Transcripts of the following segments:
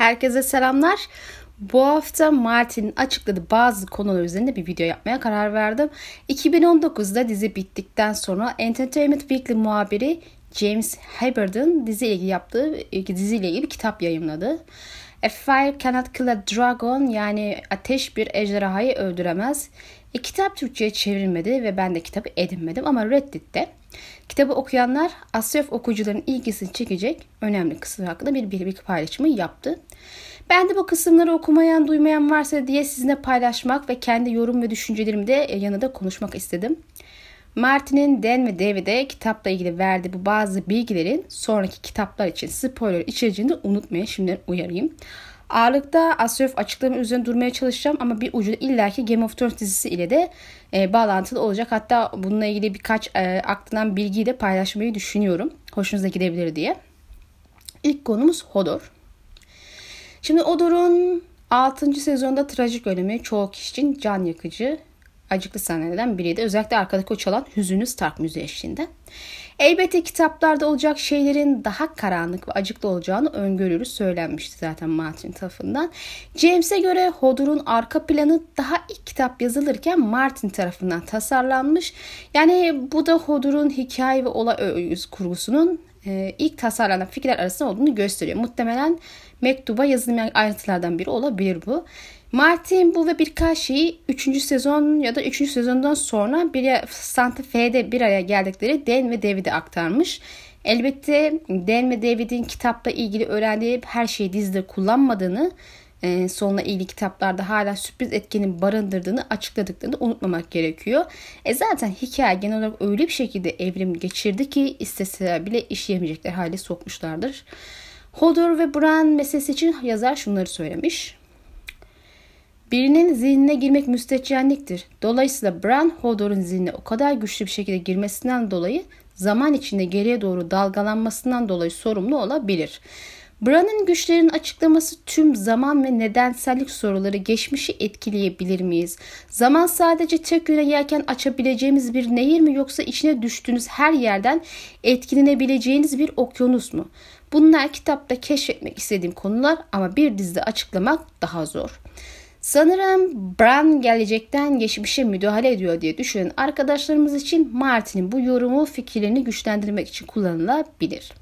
Herkese selamlar. Bu hafta Martin'in açıkladığı bazı konular üzerinde bir video yapmaya karar verdim. 2019'da dizi bittikten sonra Entertainment Weekly muhabiri James Hubbard'ın diziyle ilgili yaptığı diziyle ilgili bir kitap yayımladı. A Fire Cannot Kill a Dragon yani ateş bir ejderhayı öldüremez. E, kitap Türkçe'ye çevrilmedi ve ben de kitabı edinmedim ama Reddit'te kitabı okuyanlar Asyaf okuyucuların ilgisini çekecek önemli kısım hakkında bir bilgi paylaşımı yaptı. Ben de bu kısımları okumayan, duymayan varsa diye sizinle paylaşmak ve kendi yorum ve düşüncelerimi de yanında konuşmak istedim. Martin'in Dan ve David'e kitapla ilgili verdiği bu bazı bilgilerin sonraki kitaplar için spoiler içereceğini unutmayın. Şimdiden uyarayım. Ağırlıkta Asyof açıklama üzerine durmaya çalışacağım ama bir ucu illaki Game of Thrones dizisi ile de e, bağlantılı olacak. Hatta bununla ilgili birkaç e, aklından bilgiyi de paylaşmayı düşünüyorum. Hoşunuza gidebilir diye. İlk konumuz Hodor. Şimdi Hodor'un 6. sezonda trajik ölümü çoğu kişi için can yakıcı acıklı sahnelerden biriydi. Özellikle arkadaki o çalan hüzünlü Stark müziği eşliğinde. Elbette kitaplarda olacak şeylerin daha karanlık ve acıklı olacağını öngörülü söylenmişti zaten Martin tarafından. James'e göre Hodor'un arka planı daha ilk kitap yazılırken Martin tarafından tasarlanmış. Yani bu da Hodor'un hikaye ve olay kurgusunun e, ilk tasarlanan fikirler arasında olduğunu gösteriyor. Muhtemelen mektuba yazılmayan ayrıntılardan biri olabilir bu. Martin bu ve birkaç şeyi 3. sezon ya da 3. sezondan sonra bir Santa Fe'de bir araya geldikleri Dan ve David'e aktarmış. Elbette Dan ve David'in kitapla ilgili öğrendiği her şeyi dizide kullanmadığını, e, sonuna ilgili kitaplarda hala sürpriz etkinin barındırdığını açıkladıklarını unutmamak gerekiyor. E zaten hikaye genel olarak öyle bir şekilde evrim geçirdi ki isteseler bile işleyemeyecekler hale sokmuşlardır. Hodor ve Bran meselesi için yazar şunları söylemiş. Birinin zihnine girmek müstehcenliktir. Dolayısıyla Bran Hodor'un zihnine o kadar güçlü bir şekilde girmesinden dolayı zaman içinde geriye doğru dalgalanmasından dolayı sorumlu olabilir. Bran'ın güçlerin açıklaması tüm zaman ve nedensellik soruları geçmişi etkileyebilir miyiz? Zaman sadece tek yöne yerken açabileceğimiz bir nehir mi yoksa içine düştüğünüz her yerden etkilenebileceğiniz bir okyanus mu? Bunlar kitapta keşfetmek istediğim konular ama bir dizide açıklamak daha zor. Sanırım Bran gelecekten geçmişe müdahale ediyor diye düşünen arkadaşlarımız için Martin'in bu yorumu fikirlerini güçlendirmek için kullanılabilir.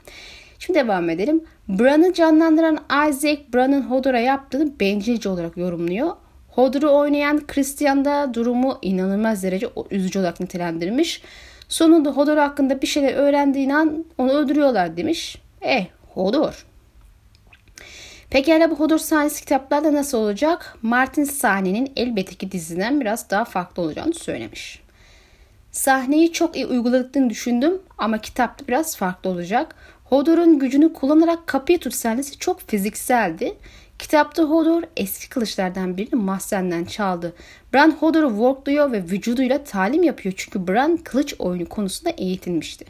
Şimdi devam edelim. Bran'ı canlandıran Isaac, Bran'ın Hodor'a yaptığını bencilce olarak yorumluyor. Hodor'u oynayan Christian da durumu inanılmaz derece üzücü olarak nitelendirmiş. Sonunda Hodor hakkında bir şeyler öğrendiğin an onu öldürüyorlar demiş. Eh Hodor. Pekala bu Hodor sahnesi kitaplarda nasıl olacak? Martin sahnenin elbette ki diziden biraz daha farklı olacağını söylemiş. Sahneyi çok iyi uyguladıklarını düşündüm ama kitapta biraz farklı olacak. Hodor'un gücünü kullanarak kapıyı tut sahnesi çok fizikseldi. Kitapta Hodor eski kılıçlardan birini mahzenden çaldı. Bran Hodor'u workluyor ve vücuduyla talim yapıyor çünkü Bran kılıç oyunu konusunda eğitilmişti.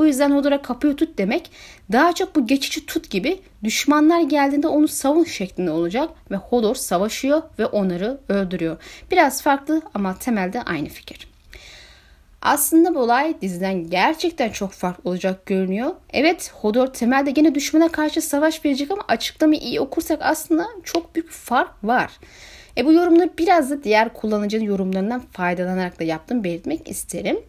Bu yüzden Hodor'a kapıyı tut demek daha çok bu geçici tut gibi düşmanlar geldiğinde onu savun şeklinde olacak ve Hodor savaşıyor ve onları öldürüyor. Biraz farklı ama temelde aynı fikir. Aslında bu olay diziden gerçekten çok farklı olacak görünüyor. Evet Hodor temelde gene düşmana karşı savaş verecek ama açıklamayı iyi okursak aslında çok büyük fark var. E bu yorumları biraz da diğer kullanıcının yorumlarından faydalanarak da yaptım belirtmek isterim.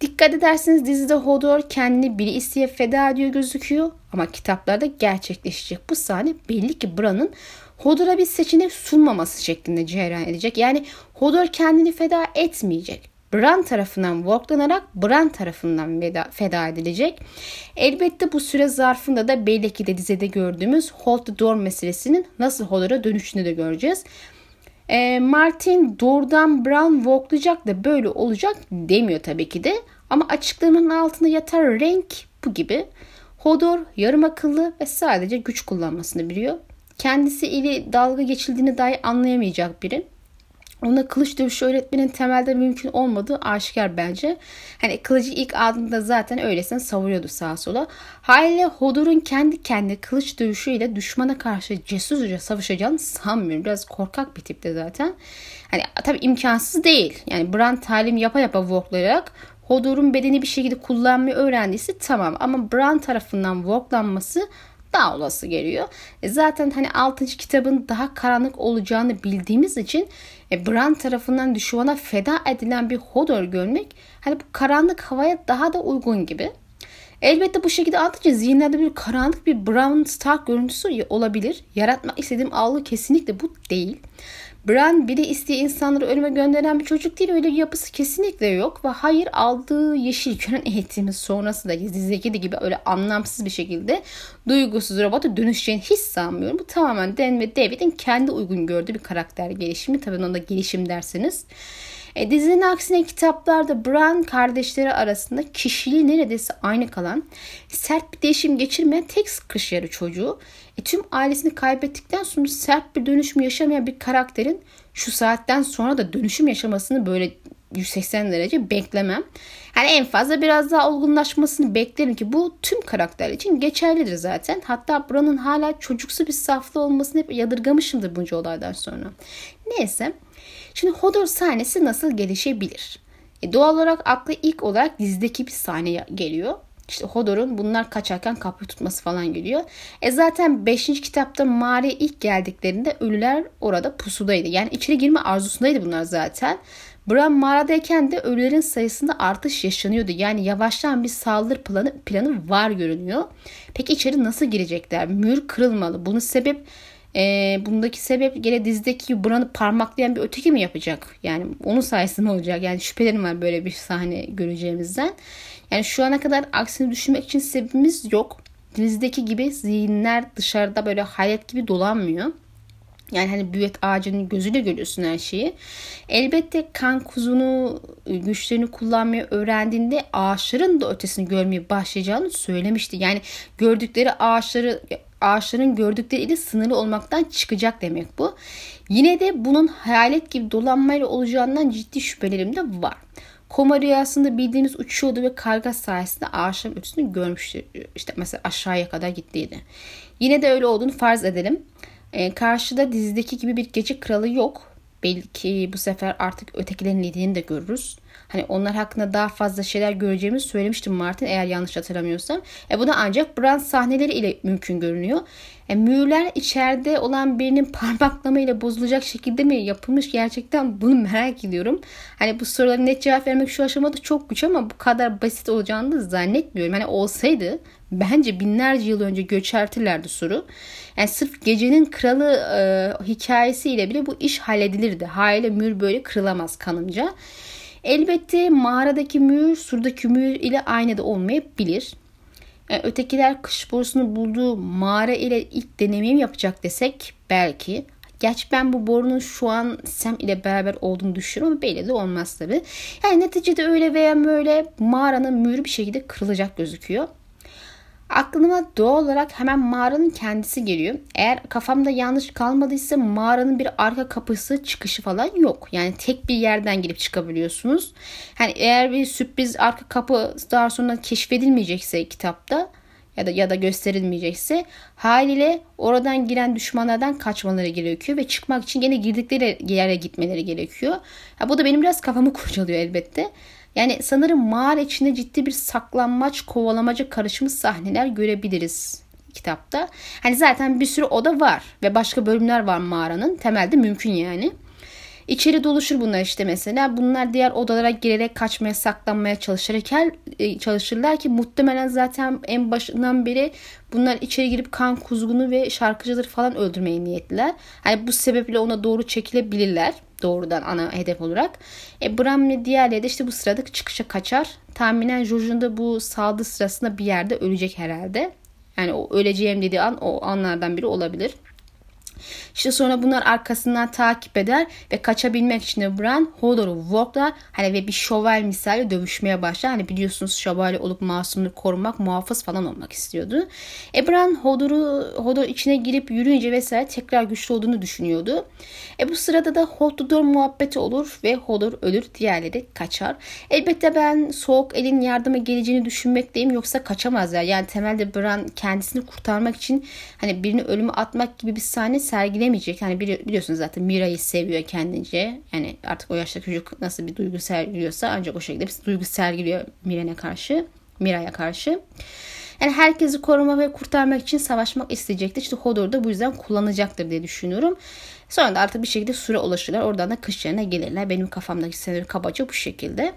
Dikkat ederseniz dizide Hodor kendini biri isteye feda ediyor gözüküyor ama kitaplarda gerçekleşecek bu sahne belli ki Bran'ın Hodor'a bir seçenek sunmaması şeklinde cereyan edecek. Yani Hodor kendini feda etmeyecek. Bran tarafından worklanarak Bran tarafından veda, feda edilecek. Elbette bu süre zarfında da belli ki de dizide gördüğümüz Hold the Door meselesinin nasıl Hodor'a dönüşünü de göreceğiz. E, Martin doğrudan Brown voklayacak da böyle olacak demiyor tabii ki de. Ama açıklamanın altında yatar renk bu gibi. Hodor yarım akıllı ve sadece güç kullanmasını biliyor. Kendisi ile dalga geçildiğini dahi anlayamayacak biri ona kılıç dövüşü öğretmenin temelde mümkün olmadığı aşikar bence. Hani kılıcı ilk aldığında zaten öylesine savuruyordu sağa sola. Haliyle Hodor'un kendi kendi kılıç dövüşüyle düşmana karşı cesurca savaşacağını sanmıyorum. Biraz korkak bir tipte zaten. Hani tabii imkansız değil. Yani Bran talim yapa yapa worklayarak Hodor'un bedeni bir şekilde kullanmayı öğrendiyse tamam. Ama Bran tarafından worklanması daha olası geliyor. E zaten hani 6. kitabın daha karanlık olacağını bildiğimiz için e, Bran tarafından düşmana feda edilen bir Hodor görmek hani bu karanlık havaya daha da uygun gibi. Elbette bu şekilde anlatınca zihinlerde bir karanlık bir Bran Stark görüntüsü olabilir. Yaratmak istediğim algı kesinlikle bu değil. Bran biri isteye insanları ölüme gönderen bir çocuk değil. Öyle bir yapısı kesinlikle yok. Ve hayır aldığı yeşil kören eğitimi sonrası da dizideki gibi öyle anlamsız bir şekilde duygusuz robota dönüşeceğini hiç sanmıyorum. Bu tamamen Dan ve David'in kendi uygun gördüğü bir karakter gelişimi. Tabii ona gelişim dersiniz. E, dizinin aksine kitaplarda Bran kardeşleri arasında kişiliği neredeyse aynı kalan, sert bir değişim geçirmeyen tek kış yarı çocuğu, e, tüm ailesini kaybettikten sonra sert bir dönüşüm yaşamayan bir karakterin şu saatten sonra da dönüşüm yaşamasını böyle 180 derece beklemem. Hani en fazla biraz daha olgunlaşmasını beklerim ki bu tüm karakter için geçerlidir zaten. Hatta Bran'ın hala çocuksu bir saflı olmasını hep yadırgamışımdır bunca olaydan sonra. Neyse. Şimdi Hodor sahnesi nasıl gelişebilir? E doğal olarak aklı ilk olarak dizideki bir sahne geliyor. İşte Hodor'un bunlar kaçarken kapıyı tutması falan geliyor. E zaten 5. kitapta mağaraya ilk geldiklerinde ölüler orada pusudaydı. Yani içeri girme arzusundaydı bunlar zaten. Bran mağaradayken de ölülerin sayısında artış yaşanıyordu. Yani yavaşlayan bir saldırı planı, planı var görünüyor. Peki içeri nasıl girecekler? Mür kırılmalı. Bunun sebep e, bundaki sebep gene dizdeki Bran'ı parmaklayan bir öteki mi yapacak? Yani onun sayesinde olacak? Yani şüphelerim var böyle bir sahne göreceğimizden. Yani şu ana kadar aksini düşünmek için sebebimiz yok. Dizdeki gibi zihinler dışarıda böyle hayat gibi dolanmıyor. Yani hani büyet ağacının gözüyle görüyorsun her şeyi. Elbette kan kuzunu güçlerini kullanmayı öğrendiğinde ağaçların da ötesini görmeye başlayacağını söylemişti. Yani gördükleri ağaçları ağaçların gördükleriyle sınırlı olmaktan çıkacak demek bu. Yine de bunun hayalet gibi dolanmayla olacağından ciddi şüphelerim de var. Koma rüyasında bildiğimiz uçuyordu ve karga sayesinde ağaçların ötesini görmüştü. İşte mesela aşağıya kadar gittiydi. Yine de öyle olduğunu farz edelim. E, karşıda dizideki gibi bir gece kralı yok. Belki bu sefer artık ötekilerin liderini de görürüz. Hani onlar hakkında daha fazla şeyler göreceğimizi söylemiştim Martin eğer yanlış hatırlamıyorsam. E bu da ancak Bran sahneleri ile mümkün görünüyor. E, mühürler içeride olan birinin parmaklama ile bozulacak şekilde mi yapılmış gerçekten bunu merak ediyorum. Hani bu sorulara net cevap vermek şu aşamada çok güç ama bu kadar basit olacağını da zannetmiyorum. Hani olsaydı bence binlerce yıl önce göçertirlerdi soru. Yani sırf gecenin kralı e, hikayesiyle bile bu iş halledilirdi. Haliyle mühür böyle kırılamaz kanımca. Elbette mağaradaki mühür surdaki mühür ile aynı da olmayabilir. E, ötekiler kış borusunu bulduğu mağara ile ilk deneyimi yapacak desek belki. Gerçi ben bu borunun şu an Sam ile beraber olduğunu düşünüyorum ama belli de olmaz tabi. Yani neticede öyle veya böyle mağaranın mühürü bir şekilde kırılacak gözüküyor. Aklıma doğal olarak hemen mağaranın kendisi geliyor. Eğer kafamda yanlış kalmadıysa mağaranın bir arka kapısı çıkışı falan yok. Yani tek bir yerden girip çıkabiliyorsunuz. Hani eğer bir sürpriz arka kapı daha sonra keşfedilmeyecekse kitapta ya da ya da gösterilmeyecekse haliyle oradan giren düşmanlardan kaçmaları gerekiyor ve çıkmak için yine girdikleri yere gitmeleri gerekiyor. Ya bu da benim biraz kafamı kurcalıyor elbette. Yani sanırım mağara içinde ciddi bir saklanmaç, kovalamaca karışımı sahneler görebiliriz kitapta. Hani zaten bir sürü oda var ve başka bölümler var mağaranın. Temelde mümkün yani. İçeri doluşur bunlar işte mesela. Bunlar diğer odalara girerek kaçmaya, saklanmaya çalışırken e, çalışırlar ki muhtemelen zaten en başından beri bunlar içeri girip kan kuzgunu ve şarkıcıları falan öldürmeye niyetliler. Hani bu sebeple ona doğru çekilebilirler doğrudan ana hedef olarak. E, Bram diğerleri de işte bu sırada çıkışa kaçar. Tahminen Jojo'nun da bu saldı sırasında bir yerde ölecek herhalde. Yani o öleceğim dediği an o anlardan biri olabilir. İşte sonra bunlar arkasından takip eder ve kaçabilmek için de Bran Hodor'u Walk'lar hani ve bir şövalye misali dövüşmeye başlar. Hani biliyorsunuz şövalye olup masumları korumak, muhafız falan olmak istiyordu. E Bran Hodor'u Hodor içine girip yürüyünce vesaire tekrar güçlü olduğunu düşünüyordu. E bu sırada da Hodor muhabbeti olur ve Hodor ölür. Diğerleri kaçar. Elbette ben soğuk elin yardıma geleceğini düşünmekteyim yoksa kaçamazlar. Yani temelde Bran kendisini kurtarmak için hani birini ölüme atmak gibi bir sahne sergilemeyecek. Hani biliyorsunuz zaten Mira'yı seviyor kendince. Yani artık o yaşta çocuk nasıl bir duygu sergiliyorsa ancak o şekilde bir duygu sergiliyor Mira'ya karşı. Mira'ya karşı. Yani herkesi koruma ve kurtarmak için savaşmak isteyecektir. İşte Hodor da bu yüzden kullanacaktır diye düşünüyorum. Sonra da artık bir şekilde süre ulaşırlar. Oradan da kış yerine gelirler. Benim kafamdaki senaryo kabaca bu şekilde.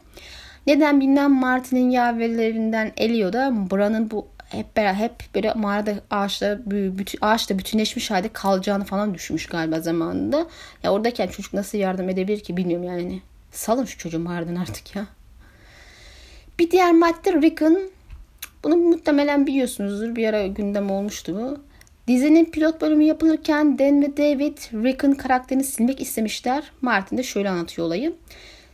Neden bilmem Martin'in yaverlerinden Elio da Bran'ın bu hep beraber hep böyle mağarada ağaçla bütün, ağaçla bütünleşmiş halde kalacağını falan düşmüş galiba zamanında. Ya oradayken çocuk nasıl yardım edebilir ki bilmiyorum yani. Salın şu çocuğu mağaradan artık ya. Bir diğer madde Rickon. Bunu muhtemelen biliyorsunuzdur. Bir ara gündem olmuştu bu. Dizinin pilot bölümü yapılırken Dan ve David Rickon karakterini silmek istemişler. Martin de şöyle anlatıyor olayı.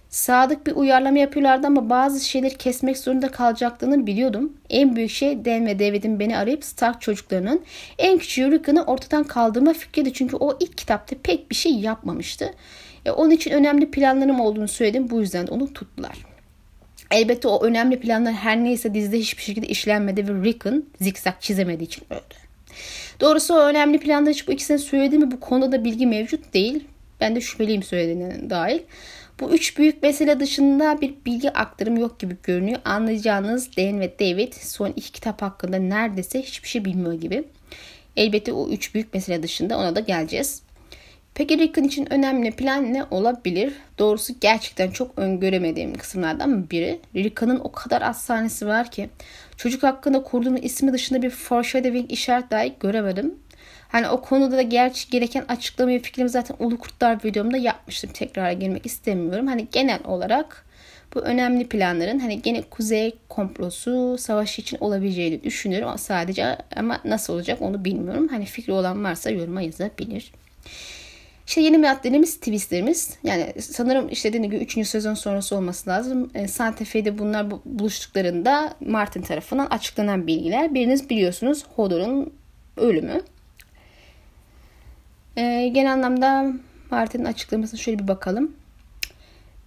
Sadık bir uyarlama yapıyorlardı ama bazı şeyleri kesmek zorunda kalacaklarını biliyordum. En büyük şey Dan ve David'in beni arayıp Stark çocuklarının en küçüğü Rickon'ı ortadan kaldırma fikriydi. Çünkü o ilk kitapta pek bir şey yapmamıştı. E, onun için önemli planlarım olduğunu söyledim. Bu yüzden de onu tuttular. Elbette o önemli planlar her neyse dizide hiçbir şekilde işlenmedi ve Rickon zikzak çizemediği için öldü. Doğrusu o önemli planlar hiç bu ikisini söyledi mi bu konuda da bilgi mevcut değil. Ben de şüpheliyim söylediğine dahil. Bu üç büyük mesele dışında bir bilgi aktarım yok gibi görünüyor. Anlayacağınız Dan ve David son iki kitap hakkında neredeyse hiçbir şey bilmiyor gibi. Elbette o üç büyük mesele dışında ona da geleceğiz. Peki Rickon için önemli plan ne olabilir? Doğrusu gerçekten çok öngöremediğim kısımlardan biri. Rickon'un o kadar az sahnesi var ki çocuk hakkında kurduğum ismi dışında bir foreshadowing işaret dahi göremedim. Hani o konuda da gerçi gereken açıklamayı fikrimi zaten Ulu Kurtlar videomda yapmıştım. Tekrar girmek istemiyorum. Hani genel olarak bu önemli planların hani gene kuzey komplosu savaş için olabileceğini düşünüyorum. Sadece ama nasıl olacak onu bilmiyorum. Hani fikri olan varsa yoruma yazabilir. İşte yeni maddelerimiz twistlerimiz. Yani sanırım işte dediğim gibi 3. sezon sonrası olması lazım. E, Santa Fe'de bunlar buluştuklarında Martin tarafından açıklanan bilgiler. Biriniz biliyorsunuz Hodor'un ölümü. E, genel anlamda Martin'in açıklamasına şöyle bir bakalım.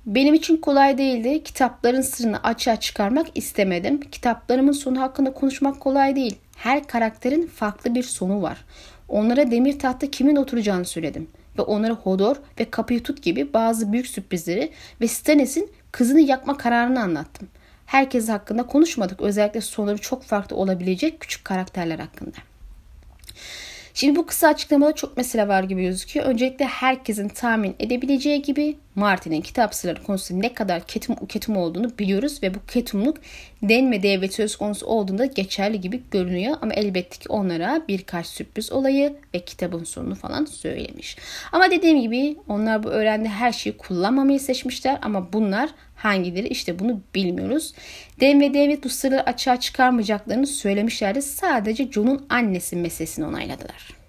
Benim için kolay değildi. Kitapların sırrını açığa çıkarmak istemedim. Kitaplarımın sonu hakkında konuşmak kolay değil. Her karakterin farklı bir sonu var. Onlara demir tahtta kimin oturacağını söyledim ve onlara Hodor ve Kapıyı Tut gibi bazı büyük sürprizleri ve Stannis'in kızını yakma kararını anlattım. Herkes hakkında konuşmadık. Özellikle sonları çok farklı olabilecek küçük karakterler hakkında. Şimdi bu kısa açıklamada çok mesele var gibi gözüküyor. Öncelikle herkesin tahmin edebileceği gibi Martin'in kitap sırları konusunda ne kadar ketum ketum olduğunu biliyoruz ve bu ketumluk denme devlet söz konusu olduğunda geçerli gibi görünüyor. Ama elbette ki onlara birkaç sürpriz olayı ve kitabın sonunu falan söylemiş. Ama dediğim gibi onlar bu öğrendi her şeyi kullanmamayı seçmişler ama bunlar hangileri işte bunu bilmiyoruz. Dan ve David bu sırları açığa çıkarmayacaklarını söylemişlerdi. Sadece John'un annesi meselesini onayladılar.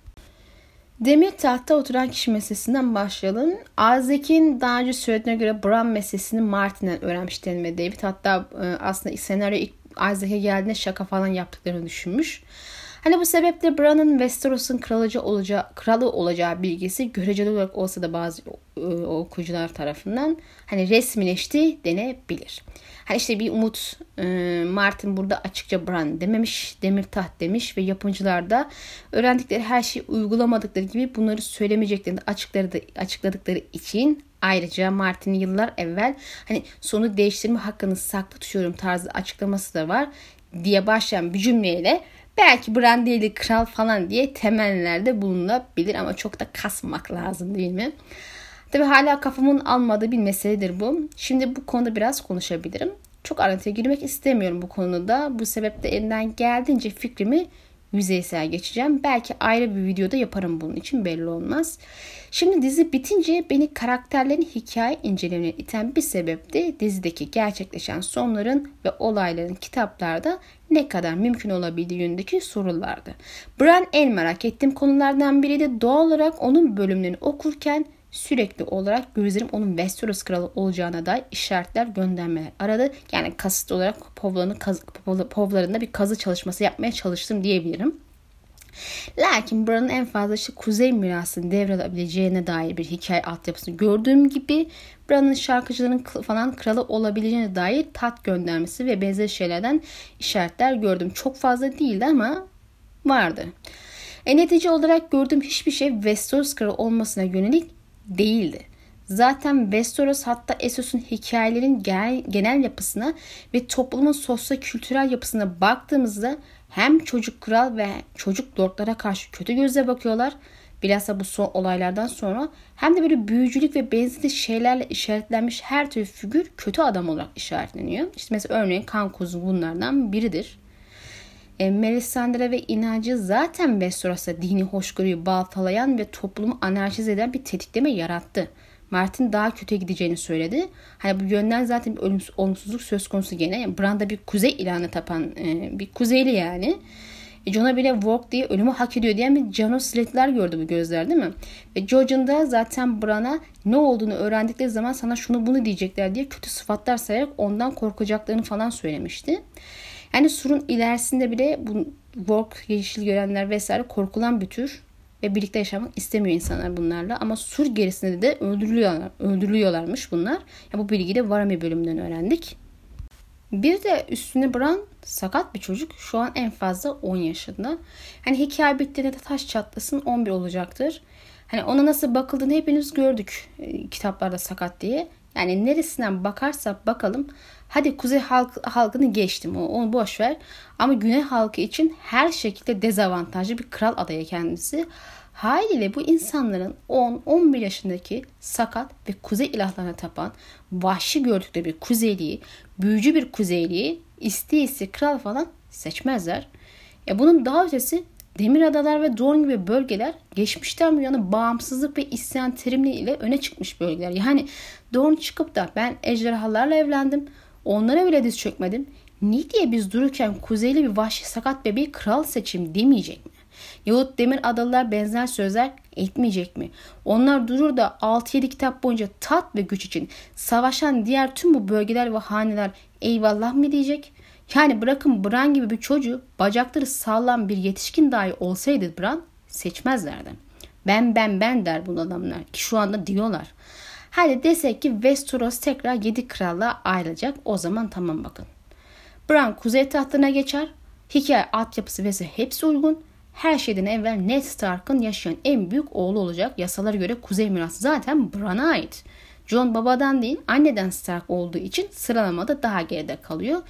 Demir tahta oturan kişi meselesinden başlayalım. Isaac'in daha önce söylediğine göre Bran meselesini Martin'den öğrenmiş Dan ve David. Hatta e, aslında senaryo ilk geldiğinde şaka falan yaptıklarını düşünmüş. Hani bu sebeple Bran'ın Westeros'un kralıcı olacağı, kralı olacağı bilgisi göreceli olarak olsa da bazı e, okuyucular tarafından hani resmileşti denebilir. Hani işte bir umut e, Martin burada açıkça Bran dememiş, demir taht demiş ve yapımcılar da öğrendikleri her şeyi uygulamadıkları gibi bunları söylemeyeceklerini açıkladıkları, için Ayrıca Martin'in yıllar evvel hani sonu değiştirme hakkını saklı tutuyorum tarzı açıklaması da var diye başlayan bir cümleyle belki Brandy'li kral falan diye temellerde bulunabilir ama çok da kasmak lazım değil mi? Tabi hala kafamın almadığı bir meseledir bu. Şimdi bu konuda biraz konuşabilirim. Çok ayrıntıya girmek istemiyorum bu konuda. Bu sebeple elinden geldiğince fikrimi yüzeysel geçeceğim. Belki ayrı bir videoda yaparım bunun için belli olmaz. Şimdi dizi bitince beni karakterlerin hikaye incelemeye iten bir sebep de dizideki gerçekleşen sonların ve olayların kitaplarda ne kadar mümkün olabildiği yönündeki sorulardı. Bran en merak ettiğim konulardan biri de doğal olarak onun bölümlerini okurken sürekli olarak gözlerim onun Westeros kralı olacağına dair işaretler göndermeler aradı. Yani kasıt olarak povlarını kaz, povlarında bir kazı çalışması yapmaya çalıştım diyebilirim. Lakin buranın en fazla işte kuzey mirasını devralabileceğine dair bir hikaye altyapısını gördüğüm gibi buranın şarkıcıların falan kralı olabileceğine dair tat göndermesi ve benzer şeylerden işaretler gördüm. Çok fazla değildi ama vardı. E netice olarak gördüğüm hiçbir şey Westeros kralı olmasına yönelik değildi. Zaten Westeros hatta Essos'un hikayelerin genel, yapısına ve toplumun sosyo-kültürel yapısına baktığımızda hem çocuk kral ve çocuk lordlara karşı kötü gözle bakıyorlar. Bilhassa bu son olaylardan sonra hem de böyle büyücülük ve benzeri şeylerle işaretlenmiş her türlü figür kötü adam olarak işaretleniyor. İşte mesela örneğin kan kuzu bunlardan biridir. E, Melisandre ve inancı zaten Westeros'ta dini hoşgörüyü baltalayan ve toplumu anarşize eden bir tetikleme yarattı. Martin daha kötüye gideceğini söyledi. Hani bu yönden zaten bir olumsuzluk söz konusu gene. Yani Brand'a bir kuzey ilanı tapan e, bir kuzeyli yani. E, Jon'a bile walk diye ölümü hak ediyor diyen bir Jano Sletler gördü bu gözler değil mi? Ve George'un da zaten Bran'a ne olduğunu öğrendikleri zaman sana şunu bunu diyecekler diye kötü sıfatlar sayarak ondan korkacaklarını falan söylemişti. Yani surun ilerisinde bile bu Walk, yeşil görenler vesaire korkulan bir tür ve birlikte yaşamak istemiyor insanlar bunlarla. Ama sur gerisinde de öldürülüyorlar, öldürülüyorlarmış bunlar. Ya bu bilgiyi de Varami bölümünden öğrendik. Bir de üstüne Bran sakat bir çocuk. Şu an en fazla 10 yaşında. Hani hikaye bittiğinde de taş çatlasın 11 olacaktır. Hani ona nasıl bakıldığını hepiniz gördük e, kitaplarda sakat diye. Yani neresinden bakarsak bakalım. Hadi kuzey halk, halkını geçtim onu boş ver. Ama güney halkı için her şekilde dezavantajlı bir kral adayı kendisi. Haliyle bu insanların 10-11 yaşındaki sakat ve kuzey ilahlarına tapan vahşi gördükleri bir kuzeyliği, büyücü bir kuzeyliği isteyisi kral falan seçmezler. E bunun daha ötesi Demir Adalar ve Dorn gibi bölgeler geçmişten bu yana bağımsızlık ve isyan terimleriyle öne çıkmış bölgeler. Yani Dorn çıkıp da ben ejderhalarla evlendim, onlara bile diz çökmedim. Ne diye biz dururken kuzeyli bir vahşi sakat bebeği kral seçim demeyecek mi? Yahut Demir Adalılar benzer sözler etmeyecek mi? Onlar durur da 6-7 kitap boyunca tat ve güç için savaşan diğer tüm bu bölgeler ve haneler eyvallah mı diyecek? Yani bırakın Bran gibi bir çocuğu bacakları sağlam bir yetişkin dahi olsaydı Bran seçmezlerdi. Ben ben ben der bu adamlar ki şu anda diyorlar. Hadi desek ki Westeros tekrar 7 krallığa ayrılacak o zaman tamam bakın. Bran kuzey tahtına geçer. Hikaye altyapısı vs hepsi uygun. Her şeyden evvel Ned Stark'ın yaşayan en büyük oğlu olacak. Yasalara göre kuzey mirası zaten Bran'a ait. John babadan değil anneden Stark olduğu için sıralamada daha geride kalıyor.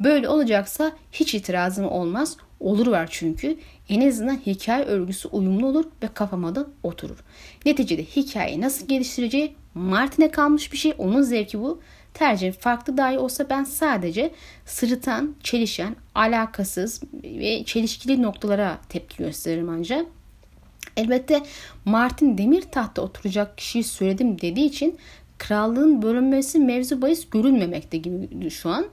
Böyle olacaksa hiç itirazım olmaz. Olur var çünkü. En azından hikaye örgüsü uyumlu olur ve kafama da oturur. Neticede hikayeyi nasıl geliştireceği Martin'e kalmış bir şey. Onun zevki bu. Tercih farklı dahi olsa ben sadece sırıtan, çelişen, alakasız ve çelişkili noktalara tepki gösteririm ancak. Elbette Martin demir tahta oturacak kişiyi söyledim dediği için krallığın bölünmesi mevzu bahis görülmemekte gibi şu an.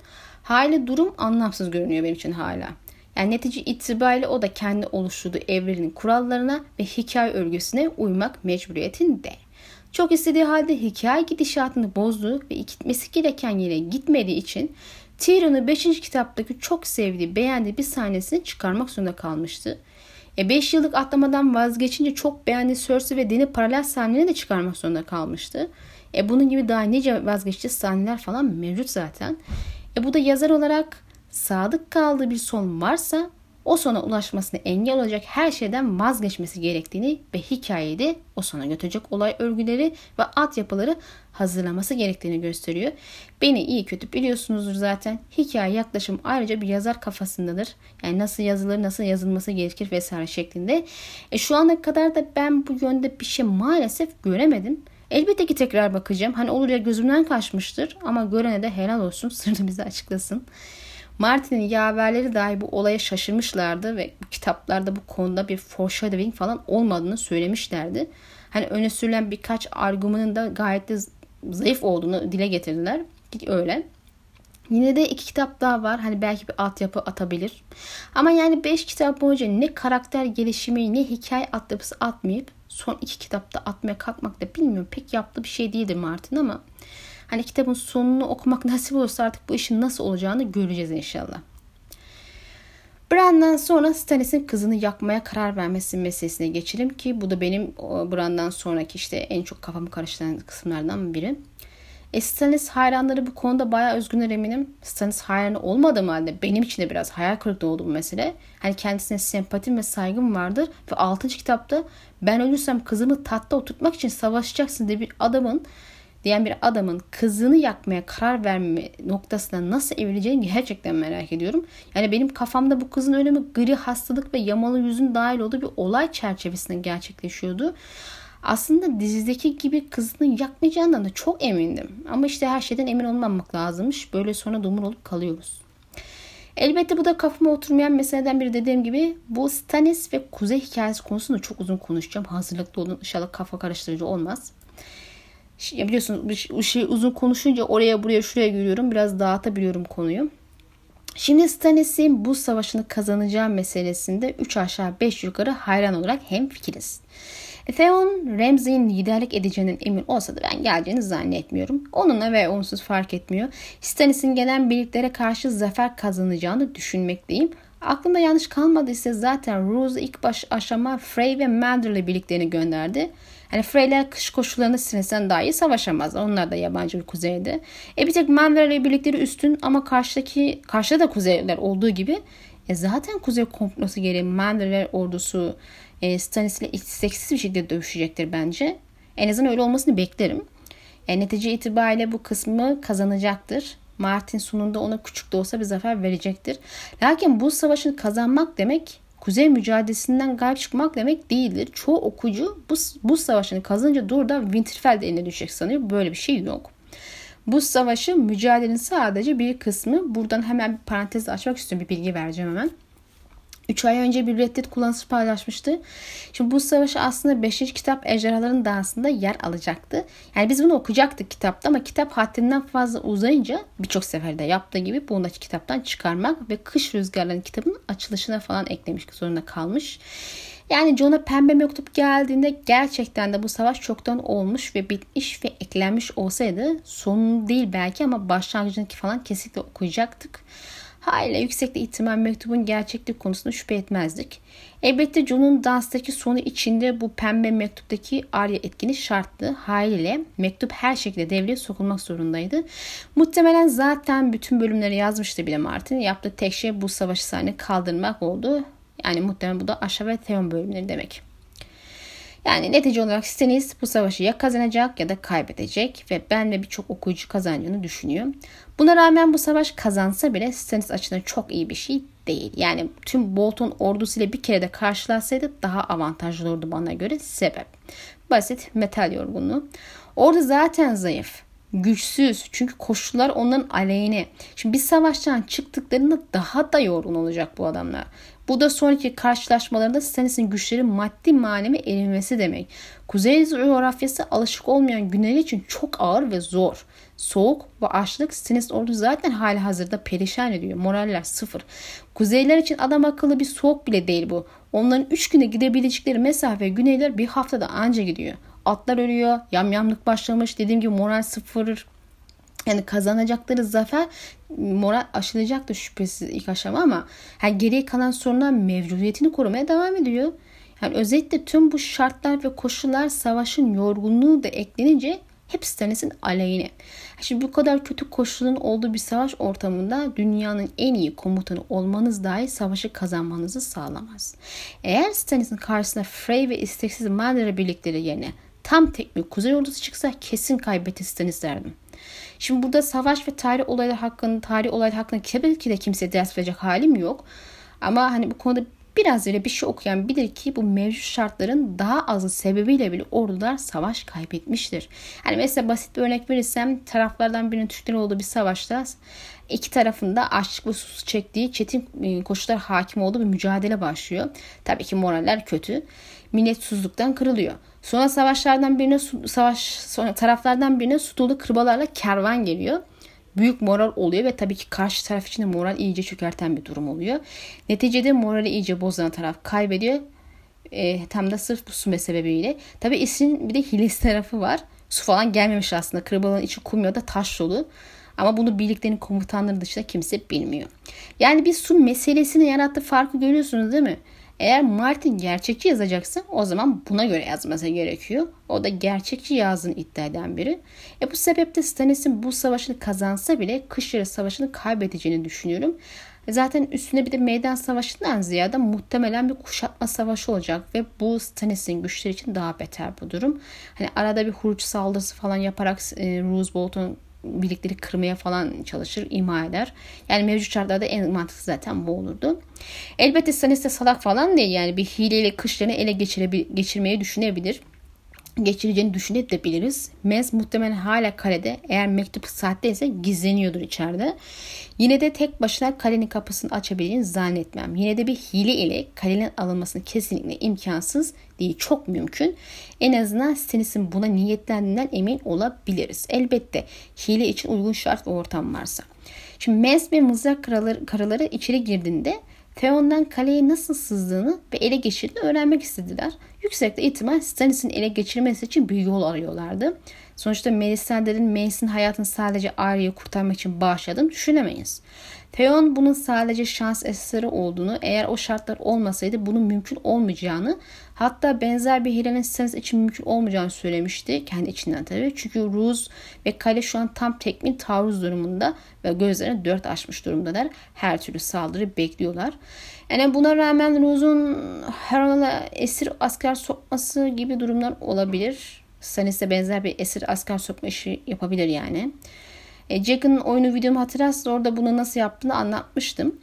Hali durum anlamsız görünüyor benim için hala. Yani netice itibariyle o da kendi oluşturduğu evrenin kurallarına ve hikaye örgüsüne uymak mecburiyetinde. Çok istediği halde hikaye gidişatını bozdu ve gitmesi gereken yere gitmediği için Tyrion'u 5. kitaptaki çok sevdiği, beğendiği bir sahnesini çıkarmak zorunda kalmıştı. 5 e yıllık atlamadan vazgeçince çok beğendiği Cersei ve Dany paralel sahnelerini de çıkarmak zorunda kalmıştı. E bunun gibi daha nice vazgeçtiği sahneler falan mevcut zaten. E bu da yazar olarak sadık kaldığı bir son varsa o sona ulaşmasına engel olacak her şeyden vazgeçmesi gerektiğini ve hikayeyi o sona götürecek olay örgüleri ve altyapıları hazırlaması gerektiğini gösteriyor. Beni iyi kötü biliyorsunuzdur zaten. Hikaye yaklaşım ayrıca bir yazar kafasındadır. Yani nasıl yazılır, nasıl yazılması gerekir vesaire şeklinde. E şu ana kadar da ben bu yönde bir şey maalesef göremedim. Elbette ki tekrar bakacağım. Hani olur ya gözümden kaçmıştır ama görene de helal olsun sırrını bize açıklasın. Martin'in yaverleri dahi bu olaya şaşırmışlardı ve kitaplarda bu konuda bir foreshadowing falan olmadığını söylemişlerdi. Hani öne sürülen birkaç argümanın da gayet de zayıf olduğunu dile getirdiler. Öyle. Yine de iki kitap daha var. Hani belki bir altyapı atabilir. Ama yani beş kitap boyunca ne karakter gelişimi ne hikaye altyapısı atmayıp son iki kitapta atmaya kalkmak da bilmiyorum. Pek yaptığı bir şey değildir Martin ama hani kitabın sonunu okumak nasip olursa artık bu işin nasıl olacağını göreceğiz inşallah. Bran'dan sonra Stannis'in kızını yakmaya karar vermesi meselesine geçelim ki bu da benim Bran'dan sonraki işte en çok kafamı karıştıran kısımlardan biri. E Stannis hayranları bu konuda bayağı özgünler eminim. Stannis hayranı olmadığım halde benim için de biraz hayal kırıklığı oldu bu mesele. Hani kendisine sempatim ve saygım vardır. Ve 6. kitapta ben ölürsem kızımı tatta oturtmak için savaşacaksın diye bir adamın diyen bir adamın kızını yakmaya karar verme noktasına nasıl evrileceğini gerçekten merak ediyorum. Yani benim kafamda bu kızın ölümü gri hastalık ve yamalı yüzün dahil olduğu bir olay çerçevesinde gerçekleşiyordu. Aslında dizideki gibi kızını yakmayacağından da çok emindim. Ama işte her şeyden emin olmamak lazımmış. Böyle sonra dumur olup kalıyoruz. Elbette bu da kafama oturmayan meseleden biri dediğim gibi bu Stannis ve Kuzey hikayesi konusunda çok uzun konuşacağım. Hazırlıklı olun inşallah kafa karıştırıcı olmaz. Ya biliyorsunuz bir şey uzun konuşunca oraya buraya şuraya giriyorum. Biraz dağıtabiliyorum konuyu. Şimdi Stannis'in bu savaşını kazanacağı meselesinde 3 aşağı 5 yukarı hayran olarak hem fikiriz. Theon Ramsay'in liderlik edeceğinin emin olsa da ben geleceğini zannetmiyorum. Onunla ve onsuz fark etmiyor. Stannis'in gelen birliklere karşı zafer kazanacağını düşünmekteyim. Aklımda yanlış kalmadıysa zaten Rose ilk baş aşama Frey ve Mander'le birliklerini gönderdi. Hani Freyler kış koşullarında Stannis'ten daha iyi savaşamazlar. Onlar da yabancı bir kuzeyde. E bir tek Mander'le birlikleri üstün ama karşıdaki karşıda da kuzeyler olduğu gibi e zaten kuzey komplosu gereği Mander'ler ordusu e, Stannis ile isteksiz bir şekilde dövüşecektir bence. En azından öyle olmasını beklerim. Yani netice itibariyle bu kısmı kazanacaktır. Martin sonunda ona küçük de olsa bir zafer verecektir. Lakin bu savaşın kazanmak demek kuzey mücadelesinden galip çıkmak demek değildir. Çoğu okuyucu bu, bu savaşını kazanınca doğrudan Winterfell eline düşecek sanıyor. Böyle bir şey yok. Bu savaşın mücadelenin sadece bir kısmı. Buradan hemen bir parantez açmak istiyorum. Bir bilgi vereceğim hemen. 3 ay önce bir Reddit kullanıcısı paylaşmıştı. Şimdi bu savaş aslında 5. kitap Ejderhaların Dansı'nda yer alacaktı. Yani biz bunu okuyacaktık kitapta ama kitap haddinden fazla uzayınca birçok seferde yaptığı gibi bunu da kitaptan çıkarmak ve Kış Rüzgarları'nın kitabının açılışına falan eklemiş zorunda kalmış. Yani John'a pembe mektup geldiğinde gerçekten de bu savaş çoktan olmuş ve bitmiş ve eklenmiş olsaydı sonu değil belki ama başlangıcındaki falan kesinlikle okuyacaktık. Hala yüksekte ihtimal mektubun gerçeklik konusunda şüphe etmezdik. Elbette John'un danstaki sonu içinde bu pembe mektuptaki Arya etkini şarttı. Haliyle mektup her şekilde devreye sokulmak zorundaydı. Muhtemelen zaten bütün bölümleri yazmıştı bile Martin. Yaptığı tek şey bu savaşı sahne kaldırmak oldu. Yani muhtemelen bu da aşağı ve Theon bölümleri demek. Yani netice olarak Stannis bu savaşı ya kazanacak ya da kaybedecek ve ben ve birçok okuyucu kazanacağını düşünüyor. Buna rağmen bu savaş kazansa bile Stannis açısından çok iyi bir şey değil. Yani tüm Bolton ordusuyla bir kere de karşılaşsaydı daha avantajlı olurdu bana göre. Sebep. Basit metal yorgunluğu. Orada zaten zayıf güçsüz. Çünkü koşullar onların aleyhine. Şimdi bir savaştan çıktıklarında daha da yorgun olacak bu adamlar. Bu da sonraki karşılaşmalarında Stannis'in güçleri maddi manevi erimesi demek. Kuzey coğrafyası alışık olmayan güneyli için çok ağır ve zor. Soğuk ve açlık Stannis ordu zaten hali hazırda perişan ediyor. Moraller sıfır. Kuzeyler için adam akıllı bir soğuk bile değil bu. Onların 3 güne gidebilecekleri mesafe güneyler bir haftada anca gidiyor. Atlar ölüyor. Yamyamlık başlamış. Dediğim gibi moral sıfır. Yani kazanacakları zafer moral aşılacaktır şüphesiz ilk aşama ama yani geriye kalan sorunlar mevcudiyetini korumaya devam ediyor. Yani özellikle tüm bu şartlar ve koşullar savaşın yorgunluğu da eklenince hepsi Stannis'in aleyhine. Şimdi bu kadar kötü koşulun olduğu bir savaş ortamında dünyanın en iyi komutanı olmanız dahi savaşı kazanmanızı sağlamaz. Eğer Stannis'in karşısına Frey ve isteksiz Mander'e birlikleri yerine tam tek bir kuzey ordusu çıksa kesin kaybettiğini isterdim. Şimdi burada savaş ve tarih olaylar hakkında, tarih olaylar hakkında tabii ki de kimseye ders verecek halim yok. Ama hani bu konuda biraz öyle bir şey okuyan bilir ki bu mevcut şartların daha azı sebebiyle bile ordular savaş kaybetmiştir. Yani mesela basit bir örnek verirsem taraflardan birinin Türklerin olduğu bir savaşta iki tarafında açlık ve sus çektiği çetin e, koşullar hakim olduğu bir mücadele başlıyor. Tabii ki moraller kötü. Millet susuzluktan kırılıyor. Sonra savaşlardan birine savaş sonra taraflardan birine su dolu kırbalarla kervan geliyor. Büyük moral oluyor ve tabii ki karşı taraf için de moral iyice çökerten bir durum oluyor. Neticede morali iyice bozan taraf kaybediyor. E, tam da sırf bu su sebebiyle. Tabii işin bir de hilesi tarafı var. Su falan gelmemiş aslında. Kırbalığın içi kum ya da taş dolu. Ama bunu birliklerin komutanları dışında kimse bilmiyor. Yani bir su meselesini yarattığı farkı görüyorsunuz değil mi? Eğer Martin gerçekçi yazacaksa o zaman buna göre yazması gerekiyor. O da gerçekçi yazdığını iddia eden biri. E bu sebeple Stannis'in bu savaşını kazansa bile kış yarı savaşını kaybedeceğini düşünüyorum. Zaten üstüne bir de meydan savaşından ziyade muhtemelen bir kuşatma savaşı olacak ve bu Stannis'in güçleri için daha beter bu durum. Hani arada bir huruç saldırısı falan yaparak e, Bolton birlikleri kırmaya falan çalışır, ima eder. Yani mevcut şartlarda en mantıklı zaten bu olurdu. Elbette Stannis salak falan değil. Yani bir hileyle kışlarını ele geçirmeyi düşünebilir geçireceğini düşünebiliriz. Mez muhtemelen hala kalede eğer mektup sahteyse gizleniyordur içeride. Yine de tek başına kalenin kapısını açabileceğini zannetmem. Yine de bir hile ile kalenin alınmasını kesinlikle imkansız değil. Çok mümkün. En azından Stannis'in buna niyetlendiğinden emin olabiliriz. Elbette hile için uygun şart ve ortam varsa. Şimdi Mez ve mızrak karaları, karaları içeri girdiğinde Theon'dan kaleye nasıl sızdığını ve ele geçirdiğini öğrenmek istediler. Yüksekte ihtimal Stannis'in ele geçirmesi için bir yol arıyorlardı. Sonuçta Melisandre'nin Mace'in hayatını sadece Arya'yı kurtarmak için bağışladığını düşünemeyiz. Theon bunun sadece şans eseri olduğunu, eğer o şartlar olmasaydı bunun mümkün olmayacağını, hatta benzer bir hilenin Stannis için mümkün olmayacağını söylemişti kendi içinden tabii. Çünkü Ruz ve Kale şu an tam tekmin taarruz durumunda ve gözlerini dört açmış durumdalar. Her türlü saldırı bekliyorlar. Yani buna rağmen Ruz'un Harrenhal'a esir asker sokması gibi durumlar olabilir. Stannis'e benzer bir esir asker sokma işi yapabilir yani. E, Jack'ın oyunu videomu hatırlarsanız orada bunu nasıl yaptığını anlatmıştım.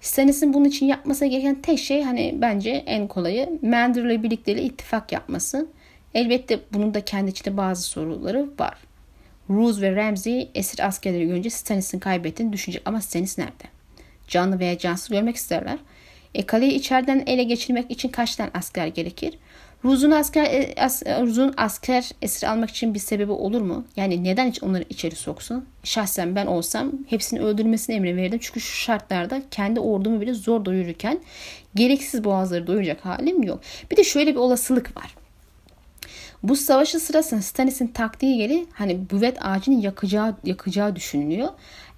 Stannis'in bunun için yapması gereken tek şey hani bence en kolayı Mander'la ile birlikte ittifak yapması. Elbette bunun da kendi içinde bazı soruları var. Roose ve Ramsey esir askerleri görünce Stannis'in kaybettiğini düşünecek ama Stannis nerede? Canlı veya cansız görmek isterler. E, kaleyi içeriden ele geçirmek için kaç tane asker gerekir? Ruz'un asker e, as, Ruz'un asker esir almak için bir sebebi olur mu? Yani neden hiç onları içeri soksun? Şahsen ben olsam hepsini öldürmesini emri verirdim. Çünkü şu şartlarda kendi ordumu bile zor doyururken gereksiz boğazları doyuracak halim yok. Bir de şöyle bir olasılık var. Bu savaşı sırasında Stannis'in taktiği geri hani büvet ağacını yakacağı, yakacağı düşünülüyor.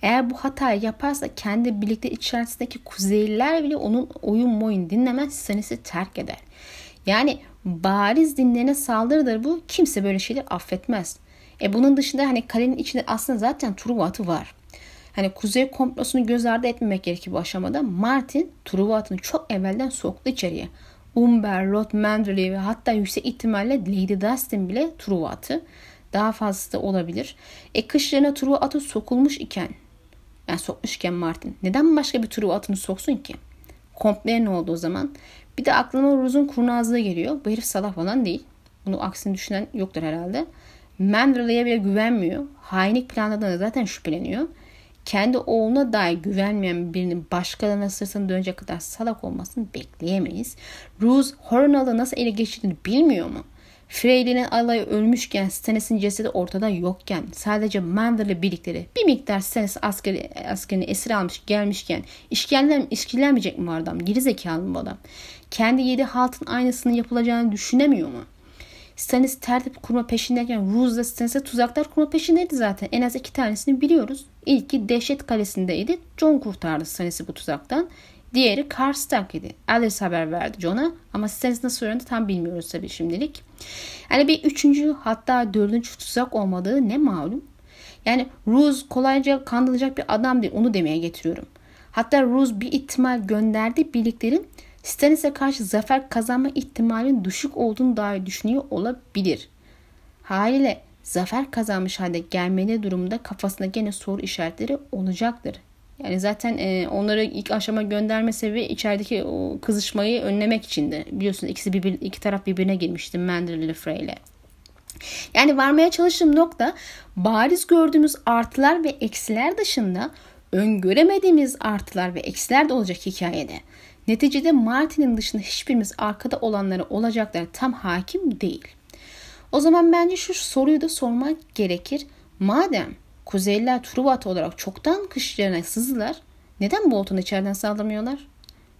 Eğer bu hatayı yaparsa kendi birlikte içerisindeki kuzeyliler bile onun oyun boyun dinlemez Stannis'i terk eder. Yani bariz dinlerine saldırıdır bu. Kimse böyle şeyler affetmez. E bunun dışında hani kalenin içinde aslında zaten Truva atı var. Hani kuzey komplosunu göz ardı etmemek gerekir bu aşamada. Martin Truva atını çok evvelden soktu içeriye. Umber, Rod Manderley ve hatta yüksek ihtimalle Lady Dustin bile Truva atı. Daha fazlası da olabilir. E kışlarına Truva atı sokulmuş iken yani sokmuş iken Martin neden başka bir Truva atını soksun ki? Komple ne oldu o zaman? Bir de aklıma Rose'un kurnazlığı geliyor. Bu herif salak falan değil. Bunu aksini düşünen yoktur herhalde. Manderley'e bile güvenmiyor. Hainlik planladığında da zaten şüpheleniyor. Kendi oğluna dahi güvenmeyen birinin başkalarına sırtını dönecek kadar salak olmasını bekleyemeyiz. Rose Hornall'ı nasıl ele geçirdiğini bilmiyor mu? Freyli'nin alayı ölmüşken Stannis'in cesedi ortada yokken sadece Mander'la birlikleri bir miktar Stannis askeri, askerini esir almış gelmişken işkillen, işkillenmeyecek mi bu adam? Geri mı bu adam? Kendi yedi haltın aynısının yapılacağını düşünemiyor mu? Stannis tertip kurma peşindeyken Roose da Stannis'e tuzaklar kurma peşindeydi zaten. En az iki tanesini biliyoruz. İlki Dehşet Kalesi'ndeydi. John kurtardı Stannis'i bu tuzaktan. Diğeri Karstark idi. Alice haber verdi John'a ama Stannis nasıl öğrendi tam bilmiyoruz tabii şimdilik. Yani bir üçüncü hatta dördüncü tuzak olmadığı ne malum. Yani Rose kolayca kandırılacak bir adam değil onu demeye getiriyorum. Hatta Rose bir ihtimal gönderdi birliklerin Stannis'e karşı zafer kazanma ihtimalinin düşük olduğunu dahi düşünüyor olabilir. Haliyle zafer kazanmış halde gelmeli durumda kafasında gene soru işaretleri olacaktır. Yani zaten e, onları ilk aşama gönderme sebebi içerideki o kızışmayı önlemek içindi. Biliyorsunuz ikisi bir, iki taraf birbirine girmişti Manderly ile Frey ile. Yani varmaya çalıştığım nokta bariz gördüğümüz artılar ve eksiler dışında öngöremediğimiz artılar ve eksiler de olacak hikayede. Neticede Martin'in dışında hiçbirimiz arkada olanlara olacaklara tam hakim değil. O zaman bence şu soruyu da sormak gerekir. Madem Kuzeyliler Truvat olarak çoktan kışlarına sızdılar. Neden Bolton'a içeriden saldırmıyorlar?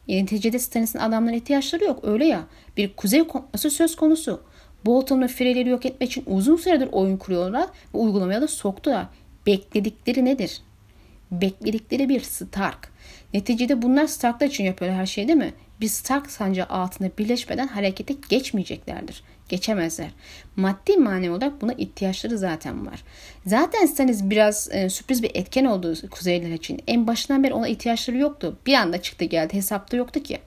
E, neticede Stannis'in adamlara ihtiyaçları yok öyle ya. Bir kuzey komplosu söz konusu. Bolton ve Frey'leri yok etmek için uzun süredir oyun kuruyorlar ve uygulamaya da soktular. Bekledikleri nedir? Bekledikleri bir Stark. Neticede bunlar Starklar için yapıyorlar her şey değil mi? Bir Stark sancağı altında birleşmeden harekete geçmeyeceklerdir. Geçemezler. Maddi manevi olarak buna ihtiyaçları zaten var. Zaten Stannis biraz e, sürpriz bir etken oldu Kuzeyliler için. En başından beri ona ihtiyaçları yoktu. Bir anda çıktı geldi. Hesapta yoktu ki.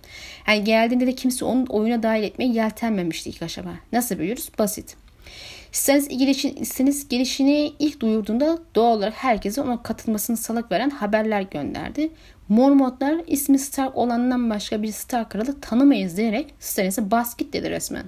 Yani geldiğinde de kimse onun oyuna dahil etmeye yeltenmemişti ilk aşama. Nasıl biliyoruz? Basit. Stannis gelişin, Stannis gelişini ilk duyurduğunda doğal olarak herkese ona katılmasını salak veren haberler gönderdi. Mormontlar ismi Stark olanından başka bir Stark kralı tanımayız diyerek Stannis'e bas git dedi resmen.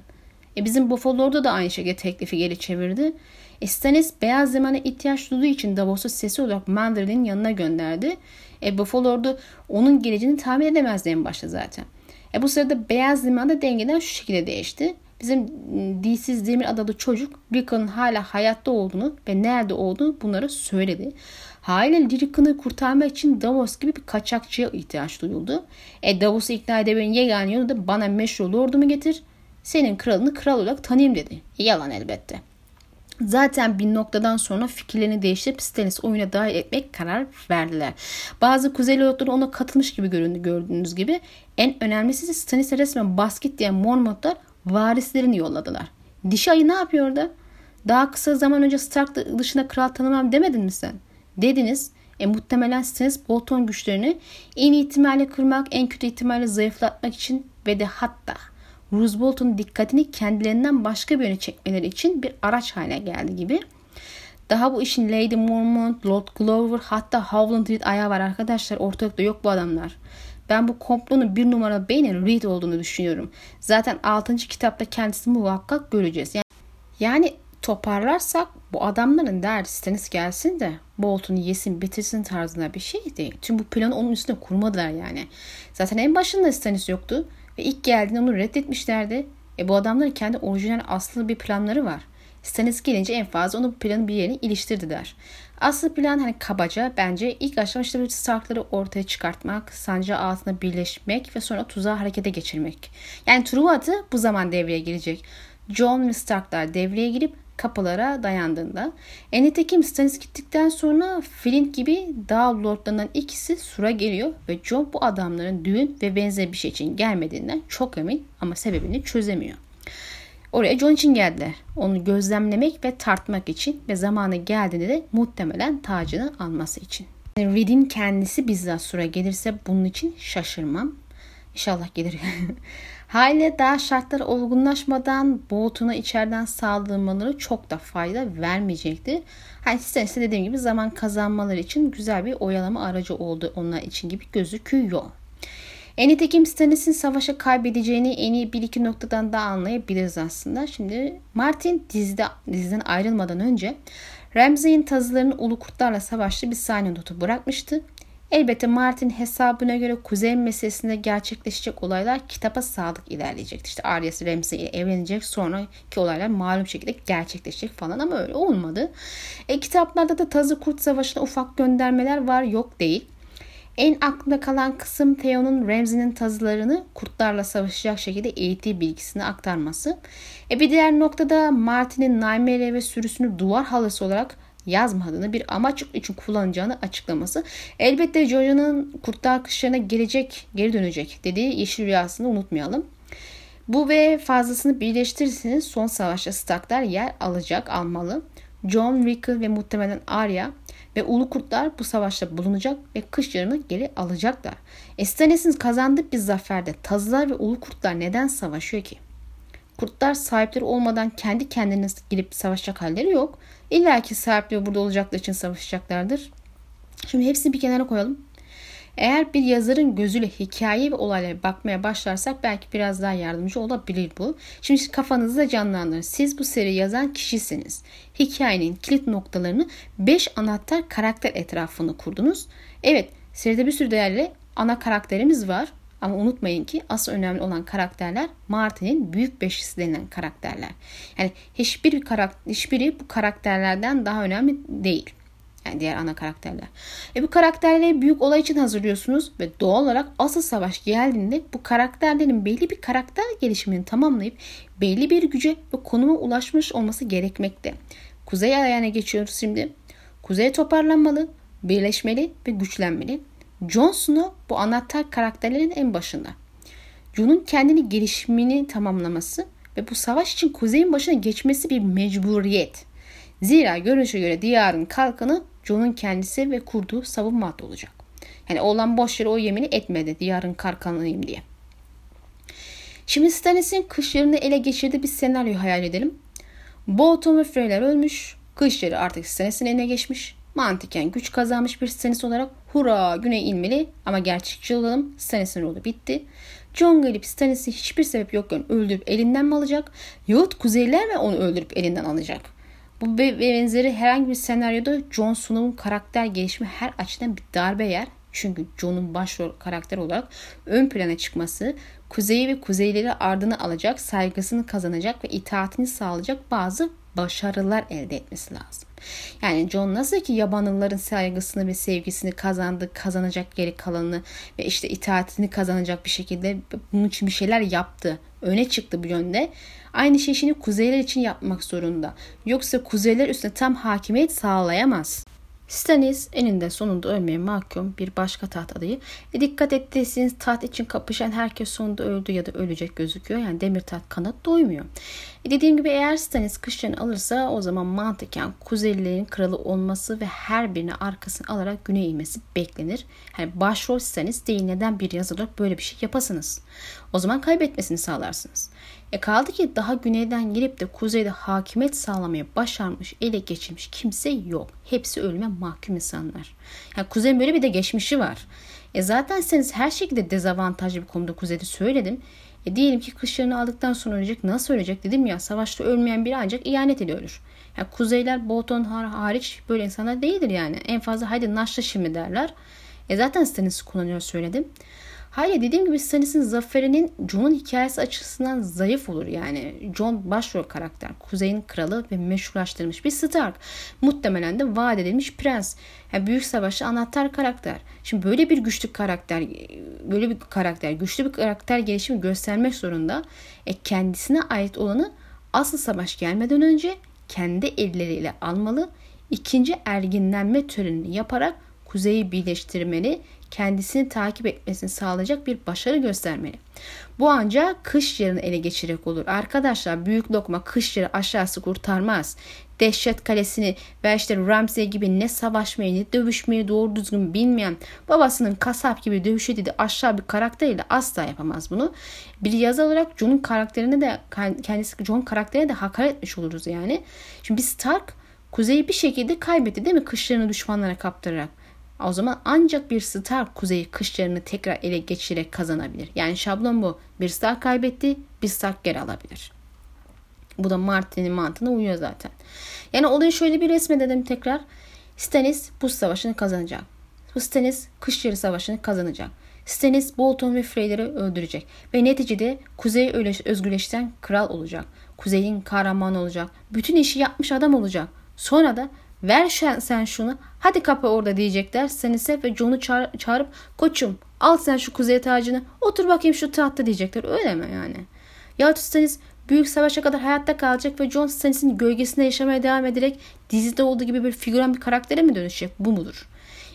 E bizim Buffalo'da da aynı şekilde teklifi geri çevirdi. E Stannis beyaz zamana ihtiyaç duyduğu için Davos'u sesi olarak Mandarin'in yanına gönderdi. E Buffalo onun geleceğini tahmin edemezdi en başta zaten. E bu sırada beyaz limanda dengeden şu şekilde değişti. Bizim ıı, dilsiz demir adalı çocuk Rickon'un hala hayatta olduğunu ve nerede olduğunu bunları söyledi. Haliyle Rickon'u kurtarmak için Davos gibi bir kaçakçıya ihtiyaç duyuldu. E Davos'u ikna edebilmenin yegane yolu da bana meşru lordumu getir. Senin kralını kral olarak tanıyayım dedi. Yalan elbette. Zaten bir noktadan sonra fikirlerini değiştirip Stannis oyuna dahil etmek karar verdiler. Bazı Kuzey Lordları ona katılmış gibi göründü gördüğünüz gibi. En önemlisi Stannis'e resmen basket diyen Mormontlar varislerini yolladılar. Dişi ayı ne yapıyordu? Daha kısa zaman önce Stark dışında kral tanımam demedin mi sen? Dediniz. E muhtemelen Stannis Bolton güçlerini en ihtimalle kırmak, en kötü ihtimalle zayıflatmak için ve de hatta Roose dikkatini kendilerinden başka bir yöne çekmeleri için bir araç haline geldi gibi. Daha bu işin Lady Mormont, Lord Glover hatta Howland Reed ayağı var arkadaşlar. Ortalıkta yok bu adamlar. Ben bu komplonun bir numara beynin Reed olduğunu düşünüyorum. Zaten 6. kitapta kendisini muhakkak göreceğiz. Yani, yani toparlarsak bu adamların derdi Stannis gelsin de Bolton'u yesin bitirsin tarzında bir şey değil. Tüm bu planı onun üstüne kurmadılar yani. Zaten en başında Stannis yoktu. Ve ilk geldiğinde onu reddetmişlerdi. E bu adamların kendi orijinal aslı bir planları var. Stannis gelince en fazla onu bu planın bir yerine iliştirdiler. Asıl plan hani kabaca bence ilk aşama işte Stark'ları ortaya çıkartmak, sancağı altına birleşmek ve sonra tuzağı harekete geçirmek. Yani Truva atı bu zaman devreye girecek. John ve Stark'lar devreye girip kapılara dayandığında. E nitekim Stannis gittikten sonra Flint gibi dağ lordlarından ikisi sura geliyor ve Jon bu adamların düğün ve benzer bir şey için gelmediğinden çok emin ama sebebini çözemiyor. Oraya John için geldiler. Onu gözlemlemek ve tartmak için ve zamanı geldiğinde de muhtemelen tacını alması için. Yani Reed'in kendisi bizzat sura gelirse bunun için şaşırmam. İnşallah gelir. Haliyle daha şartlar olgunlaşmadan Bolton'a içeriden sağlamaları çok da fayda vermeyecekti. Hani size dediğim gibi zaman kazanmaları için güzel bir oyalama aracı oldu onlar için gibi gözüküyor. En nitekim Stannis'in savaşa kaybedeceğini en iyi bir iki noktadan da anlayabiliriz aslında. Şimdi Martin dizide, diziden ayrılmadan önce Ramsay'in tazılarını ulu kurtlarla savaştığı bir sahne notu bırakmıştı. Elbette Martin hesabına göre kuzey meselesinde gerçekleşecek olaylar kitaba sadık ilerleyecek. İşte Arya Ramsay ile evlenecek sonraki olaylar malum şekilde gerçekleşecek falan ama öyle olmadı. E, kitaplarda da Tazı Kurt Savaşı'na ufak göndermeler var yok değil. En aklında kalan kısım Theon'un Ramsay'nin tazılarını kurtlarla savaşacak şekilde eğittiği bilgisini aktarması. E bir diğer noktada Martin'in Naimere ve sürüsünü duvar halısı olarak yazmadığını bir amaç için kullanacağını açıklaması. Elbette Jojo'nun kurtlar kışlarına gelecek, geri dönecek dediği yeşil rüyasını unutmayalım. Bu ve fazlasını birleştirirseniz son savaşta Starklar yer alacak, almalı. John, Rickon ve muhtemelen Arya ve Ulu Kurtlar bu savaşta bulunacak ve kış yarını geri alacaklar. Stannis'in kazandığı bir zaferde Tazılar ve Ulu Kurtlar neden savaşıyor ki? Kurtlar sahipleri olmadan kendi kendine girip savaşacak halleri yok. İlla ki sahipleri burada olacakları için savaşacaklardır. Şimdi hepsini bir kenara koyalım. Eğer bir yazarın gözüyle hikaye ve olaylara bakmaya başlarsak belki biraz daha yardımcı olabilir bu. Şimdi kafanızda canlandırın. Siz bu seri yazan kişisiniz. Hikayenin kilit noktalarını 5 anahtar karakter etrafında kurdunuz. Evet seride bir sürü değerli ana karakterimiz var. Ama unutmayın ki asıl önemli olan karakterler Martin'in büyük beşlisi denilen karakterler. Yani hiçbir bir karakter, hiçbiri bu karakterlerden daha önemli değil. Yani diğer ana karakterler. E bu karakterleri büyük olay için hazırlıyorsunuz ve doğal olarak asıl savaş geldiğinde bu karakterlerin belli bir karakter gelişimini tamamlayıp belli bir güce ve konuma ulaşmış olması gerekmekte. Kuzey ayağına geçiyoruz şimdi. Kuzey toparlanmalı, birleşmeli ve güçlenmeli. Jon Snow bu anahtar karakterlerin en başında. Jon'un kendini gelişimini tamamlaması ve bu savaş için kuzeyin başına geçmesi bir mecburiyet. Zira görünüşe göre diyarın kalkanı Jon'un kendisi ve kurduğu savunma hattı olacak. Yani oğlan boş yere o yemini etmedi diyarın kalkanıyım diye. Şimdi Stannis'in kışlarını ele geçirdiği bir senaryo hayal edelim. Bolton ve Freyler ölmüş. Kışları artık Stannis'in eline geçmiş. Mantıken güç kazanmış bir Stannis olarak hurra güney inmeli ama gerçekçi olalım Stannis'in rolü bitti. Jon gelip Stannis'i hiçbir sebep yokken öldürüp elinden mi alacak yahut kuzeyler mi onu öldürüp elinden alacak? Bu ve benzeri herhangi bir senaryoda Jon Snow'un karakter gelişimi her açıdan bir darbe yer. Çünkü Jon'un başrol karakter olarak ön plana çıkması, kuzeyi ve kuzeyleri ardını alacak, saygısını kazanacak ve itaatini sağlayacak bazı başarılar elde etmesi lazım. Yani John nasıl ki yabanlıların saygısını ve sevgisini kazandı, kazanacak geri kalanını ve işte itaatini kazanacak bir şekilde bunun için bir şeyler yaptı. Öne çıktı bu yönde. Aynı şey şimdi kuzeyler için yapmak zorunda. Yoksa kuzeyler üstüne tam hakimiyet sağlayamaz. Stannis eninde sonunda ölmeye mahkum bir başka taht adayı. E dikkat ettiyseniz taht için kapışan herkes sonunda öldü ya da ölecek gözüküyor. Yani demir taht kanat doymuyor. E dediğim gibi eğer Stannis kışlarını alırsa o zaman mantıken Kuzeylilerin kralı olması ve her birini arkasını alarak güneye inmesi beklenir. Yani başrol Stannis değil neden bir yazılır böyle bir şey yapasınız. O zaman kaybetmesini sağlarsınız. E kaldı ki daha güneyden gelip de kuzeyde hakimiyet sağlamaya başarmış, ele geçirmiş kimse yok. Hepsi ölüme mahkum insanlar. Yani kuzeyin böyle bir de geçmişi var. E zaten siz her şekilde dezavantajlı bir konuda kuzeyde söyledim. E diyelim ki kışlarını aldıktan sonra ölecek. Nasıl ölecek dedim ya. Savaşta ölmeyen biri ancak ihanet ile ölür. Yani kuzeyler Bolton hariç böyle insanlar değildir yani. En fazla haydi naşla şimdi derler. E zaten Stannis'i kullanıyor söyledim. Hayır dediğim gibi Stannis'in zaferinin Jon'un hikayesi açısından zayıf olur yani. Jon başrol karakter, kuzeyin kralı ve meşrulaştırılmış bir Stark. Muhtemelen de vaat edilmiş prens. Yani büyük savaşta anahtar karakter. Şimdi böyle bir güçlü karakter, böyle bir karakter, güçlü bir karakter gelişimi göstermek zorunda. E kendisine ait olanı asıl savaş gelmeden önce kendi elleriyle almalı. İkinci erginlenme törenini yaparak kuzeyi birleştirmeli, kendisini takip etmesini sağlayacak bir başarı göstermeli. Bu ancak kış yarını ele geçirerek olur. Arkadaşlar büyük lokma kış yarı aşağısı kurtarmaz. Dehşet kalesini ve işte Ramsey gibi ne savaşmayı ne dövüşmeyi doğru düzgün bilmeyen babasının kasap gibi dövüşe dedi aşağı bir karakteriyle asla yapamaz bunu. Bir yazı olarak John'un karakterine de kendisi John karakterine de hakaret etmiş oluruz yani. Şimdi biz Stark Kuzeyi bir şekilde kaybetti değil mi? Kışlarını düşmanlara kaptırarak. O zaman ancak bir star kuzeyi kışlarını tekrar ele geçirerek kazanabilir. Yani şablon bu. Bir star kaybetti, bir star geri alabilir. Bu da Martin'in mantığına uyuyor zaten. Yani olayı şöyle bir resmedelim tekrar. Stannis bu savaşını kazanacak. Stannis kışları savaşını kazanacak. Stannis Bolton ve Freyler'i öldürecek. Ve neticede Kuzey özgürleştiren kral olacak. Kuzey'in kahramanı olacak. Bütün işi yapmış adam olacak. Sonra da Ver sen şunu. Hadi kapı orada diyecekler. Stannis'e ve Jon'u çağır, çağırıp koçum al sen şu kuzey tacını otur bakayım şu tahtta diyecekler. Öyle mi yani? Ya Stannis büyük savaşa kadar hayatta kalacak ve Jon Stannis'in gölgesinde yaşamaya devam ederek dizide olduğu gibi bir figüran bir karaktere mi dönüşecek? Bu mudur?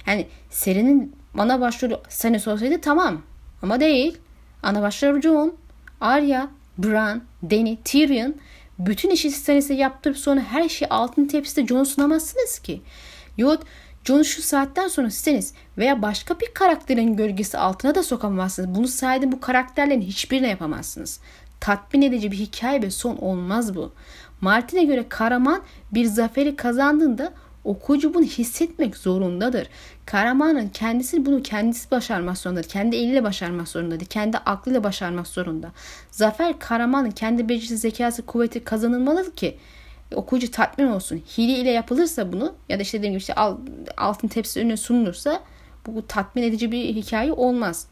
Yani serinin ana başrolü Stannis olsaydı tamam. Ama değil. Ana başrol Jon, Arya, Bran, Dany, Tyrion bütün işi Stannis'e yaptırıp sonra her şeyi altın tepside Jon'u sunamazsınız ki. Yahut Jon'u şu saatten sonra Stannis veya başka bir karakterin gölgesi altına da sokamazsınız. Bunu sayede bu karakterlerin hiçbirine yapamazsınız. Tatmin edici bir hikaye ve son olmaz bu. Martin'e göre Karaman bir zaferi kazandığında okuyucu bunu hissetmek zorundadır. Kahramanın kendisi bunu kendisi başarmak zorundadır. Kendi eliyle başarmak zorundadır. Kendi aklıyla başarmak zorunda. Zafer kahramanın kendi becerisi, zekası, kuvveti kazanılmalıdır ki okuyucu tatmin olsun. Hile ile yapılırsa bunu ya da işte dediğim gibi işte altın tepsi önüne sunulursa bu tatmin edici bir hikaye olmaz.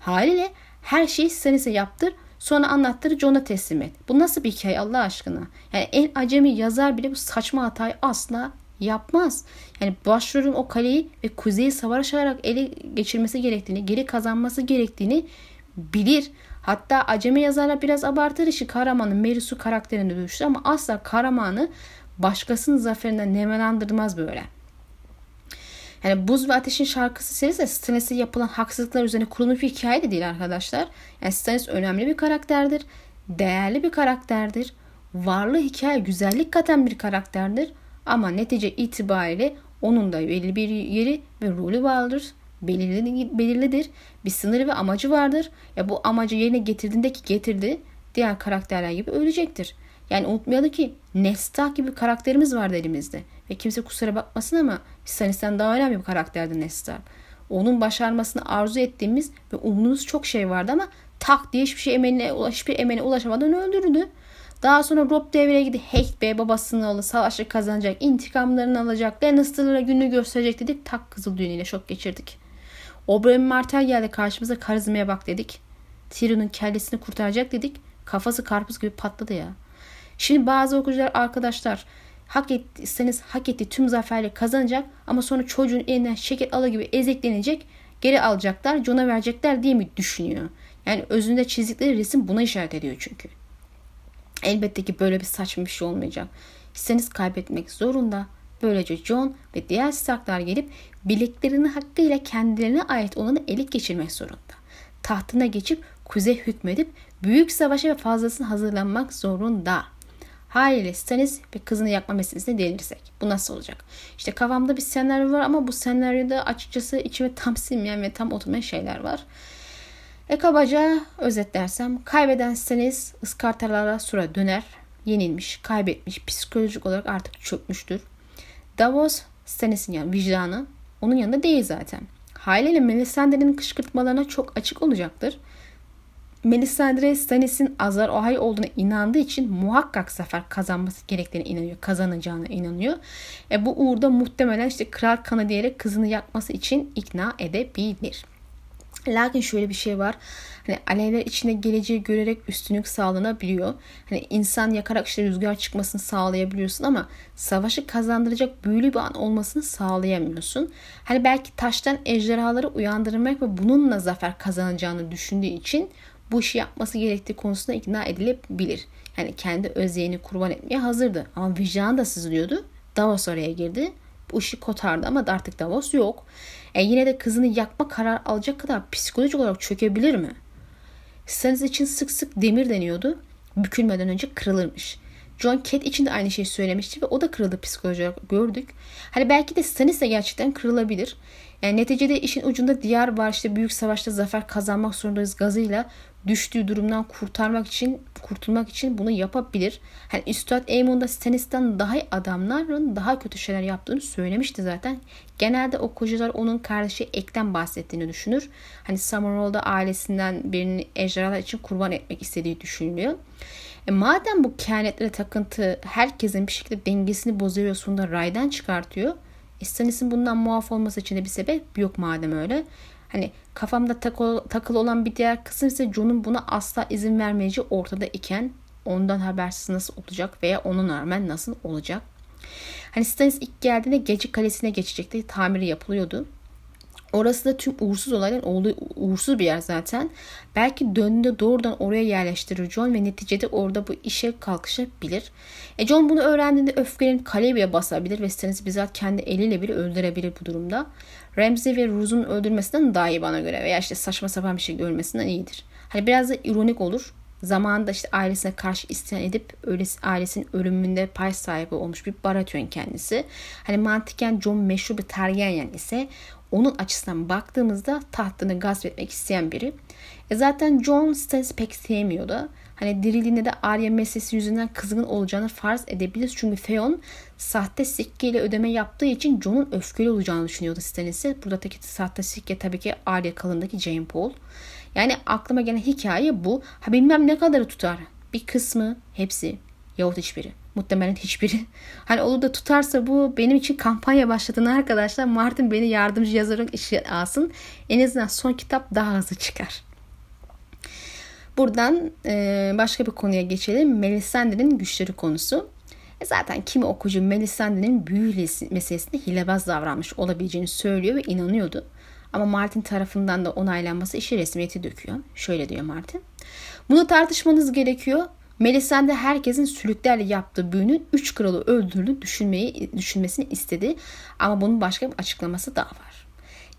Haliyle her şeyi sen ise yaptır sonra anlattır John'a teslim et. Bu nasıl bir hikaye Allah aşkına? Yani en acemi yazar bile bu saçma hatayı asla yapmaz. Yani başrolün o kaleyi ve kuzeyi savaşarak ele geçirmesi gerektiğini, geri kazanması gerektiğini bilir. Hatta acemi yazarlar biraz abartır işi Karaman'ın Merisu karakterine dönüştür ama asla Karaman'ı başkasının zaferinden nemelandırmaz böyle. Yani Buz ve Ateş'in şarkısı serisi Stannis'e yapılan haksızlıklar üzerine kurulmuş bir hikaye de değil arkadaşlar. Yani Stannis önemli bir karakterdir. değerli bir karakterdir. Varlığı hikaye güzellik katan bir karakterdir. Ama netice itibariyle onun da belirli bir yeri ve rolü vardır. Belirli, belirlidir. Bir sınırı ve amacı vardır. Ya bu amacı yerine getirdiğinde ki getirdi diğer karakterler gibi ölecektir. Yani unutmayalım ki Nesta gibi bir karakterimiz vardı elimizde. Ve kimse kusura bakmasın ama Stannis'ten daha önemli bir karakterdi Nesta. Onun başarmasını arzu ettiğimiz ve umduğumuz çok şey vardı ama tak diye hiçbir şey emeline, hiçbir emene ulaşamadan öldürdü. Daha sonra Rob devreye gidip Hate Bey babasının oğlu savaşı kazanacak, intikamlarını alacak, Lannister'lara gününü gösterecek dedik. Tak kızıl düğünüyle şok geçirdik. Oberyn Martell geldi karşımıza karizmaya bak dedik. Tyrion'un kellesini kurtaracak dedik. Kafası karpuz gibi patladı ya. Şimdi bazı okuyucular arkadaşlar hak ettiyseniz hak ettiği tüm zaferleri kazanacak ama sonra çocuğun elinden şeker ala gibi ezeklenecek geri alacaklar John'a verecekler diye mi düşünüyor? Yani özünde çizdikleri resim buna işaret ediyor çünkü. Elbette ki böyle bir saçma bir şey olmayacak. Hisseniz kaybetmek zorunda. Böylece John ve diğer Starklar gelip bileklerini hakkıyla kendilerine ait olanı ele geçirmek zorunda. Tahtına geçip kuzey hükmedip büyük savaşa ve fazlasını hazırlanmak zorunda. Haliyle Stannis ve kızını yakma meselesine değinirsek. Bu nasıl olacak? İşte kafamda bir senaryo var ama bu senaryoda açıkçası içime tam sinmeyen ve tam oturmayan şeyler var. E kabaca özetlersem kaybeden Stannis ıskartalara sura döner. Yenilmiş, kaybetmiş, psikolojik olarak artık çökmüştür. Davos Stannis'in yani vicdanı onun yanında değil zaten. Haliyle Melisandre'nin kışkırtmalarına çok açık olacaktır. Melisandre Stannis'in Azar Ohay olduğuna inandığı için muhakkak zafer kazanması gerektiğine inanıyor. Kazanacağına inanıyor. E bu uğurda muhtemelen işte kral kanı diyerek kızını yakması için ikna edebilir. Lakin şöyle bir şey var. Hani alevler içinde geleceği görerek üstünlük sağlanabiliyor. Hani insan yakarak işte rüzgar çıkmasını sağlayabiliyorsun ama savaşı kazandıracak büyülü bir an olmasını sağlayamıyorsun. Hani belki taştan ejderhaları uyandırmak ve bununla zafer kazanacağını düşündüğü için bu işi yapması gerektiği konusunda ikna edilebilir. Yani kendi özyeğini kurban etmeye hazırdı. Ama vicdanı da sızlıyordu. Davos oraya girdi. Bu işi kotardı ama artık Davos yok. E yine de kızını yakma karar alacak kadar psikolojik olarak çökebilir mi? Stannis için sık sık demir deniyordu. Bükülmeden önce kırılırmış. John Cat için de aynı şeyi söylemişti ve o da kırıldı psikolojik olarak gördük. Hani belki de Stannis de gerçekten kırılabilir. Yani neticede işin ucunda diyar var işte büyük savaşta zafer kazanmak zorundayız gazıyla düştüğü durumdan kurtarmak için kurtulmak için bunu yapabilir. Hani Üstad Aemon da Stannis'ten daha iyi adamların daha kötü şeyler yaptığını söylemişti zaten. Genelde okuyucular onun kardeşi Ek'ten bahsettiğini düşünür. Hani Summerall'da ailesinden birini ejderhalar için kurban etmek istediği düşünülüyor. E madem bu kehanetlere takıntı herkesin bir şekilde dengesini bozuyor sonunda raydan çıkartıyor. E Stannis'in bundan muaf olması için de bir sebep yok madem öyle. Hani kafamda takılı olan bir diğer kısım ise John'un buna asla izin vermeyeceği ortada iken ondan habersiz nasıl olacak veya onun rağmen nasıl olacak? Hani Stannis ilk geldiğinde gece kalesine geçecekti. Tamiri yapılıyordu. Orası da tüm uğursuz olayların olduğu uğursuz bir yer zaten. Belki döndüğünde doğrudan oraya yerleştirir John ve neticede orada bu işe kalkışabilir. E John bunu öğrendiğinde öfkelenip kaleye basabilir ve Stannis bizzat kendi eliyle bile öldürebilir bu durumda. Ramsey ve Rose'un öldürmesinden daha iyi bana göre veya işte saçma sapan bir şey ölmesinden iyidir. Hani biraz da ironik olur. Zamanında işte ailesine karşı isyan edip ailesinin ölümünde pay sahibi olmuş bir Baratheon kendisi. Hani mantıken John meşhur bir Targaryen ise onun açısından baktığımızda tahtını gasp etmek isteyen biri. E zaten John Stannis'i pek sevmiyordu. Hani dirildiğinde de Arya meselesi yüzünden kızgın olacağını farz edebiliriz. Çünkü Theon sahte sikke ile ödeme yaptığı için Jon'un öfkeli olacağını düşünüyordu Stannis'i. Buradaki sahte sikke tabii ki Arya kalındaki Jane Paul. Yani aklıma gelen hikaye bu. Ha bilmem ne kadarı tutar. Bir kısmı, hepsi yahut hiçbiri. Muhtemelen hiçbiri. Hani olur da tutarsa bu benim için kampanya başladığını arkadaşlar Martin beni yardımcı yazarak işe alsın. En azından son kitap daha hızlı çıkar. Buradan e, başka bir konuya geçelim. Melisandre'nin güçleri konusu. E zaten kimi okuyucu Melisandre'nin büyü meselesinde hilebaz davranmış olabileceğini söylüyor ve inanıyordu. Ama Martin tarafından da onaylanması işi resmiyeti döküyor. Şöyle diyor Martin. Bunu tartışmanız gerekiyor. Melisandre herkesin sülüklerle yaptığı büyünün üç kralı öldürdüğünü düşünmeyi, düşünmesini istedi. Ama bunun başka bir açıklaması daha var.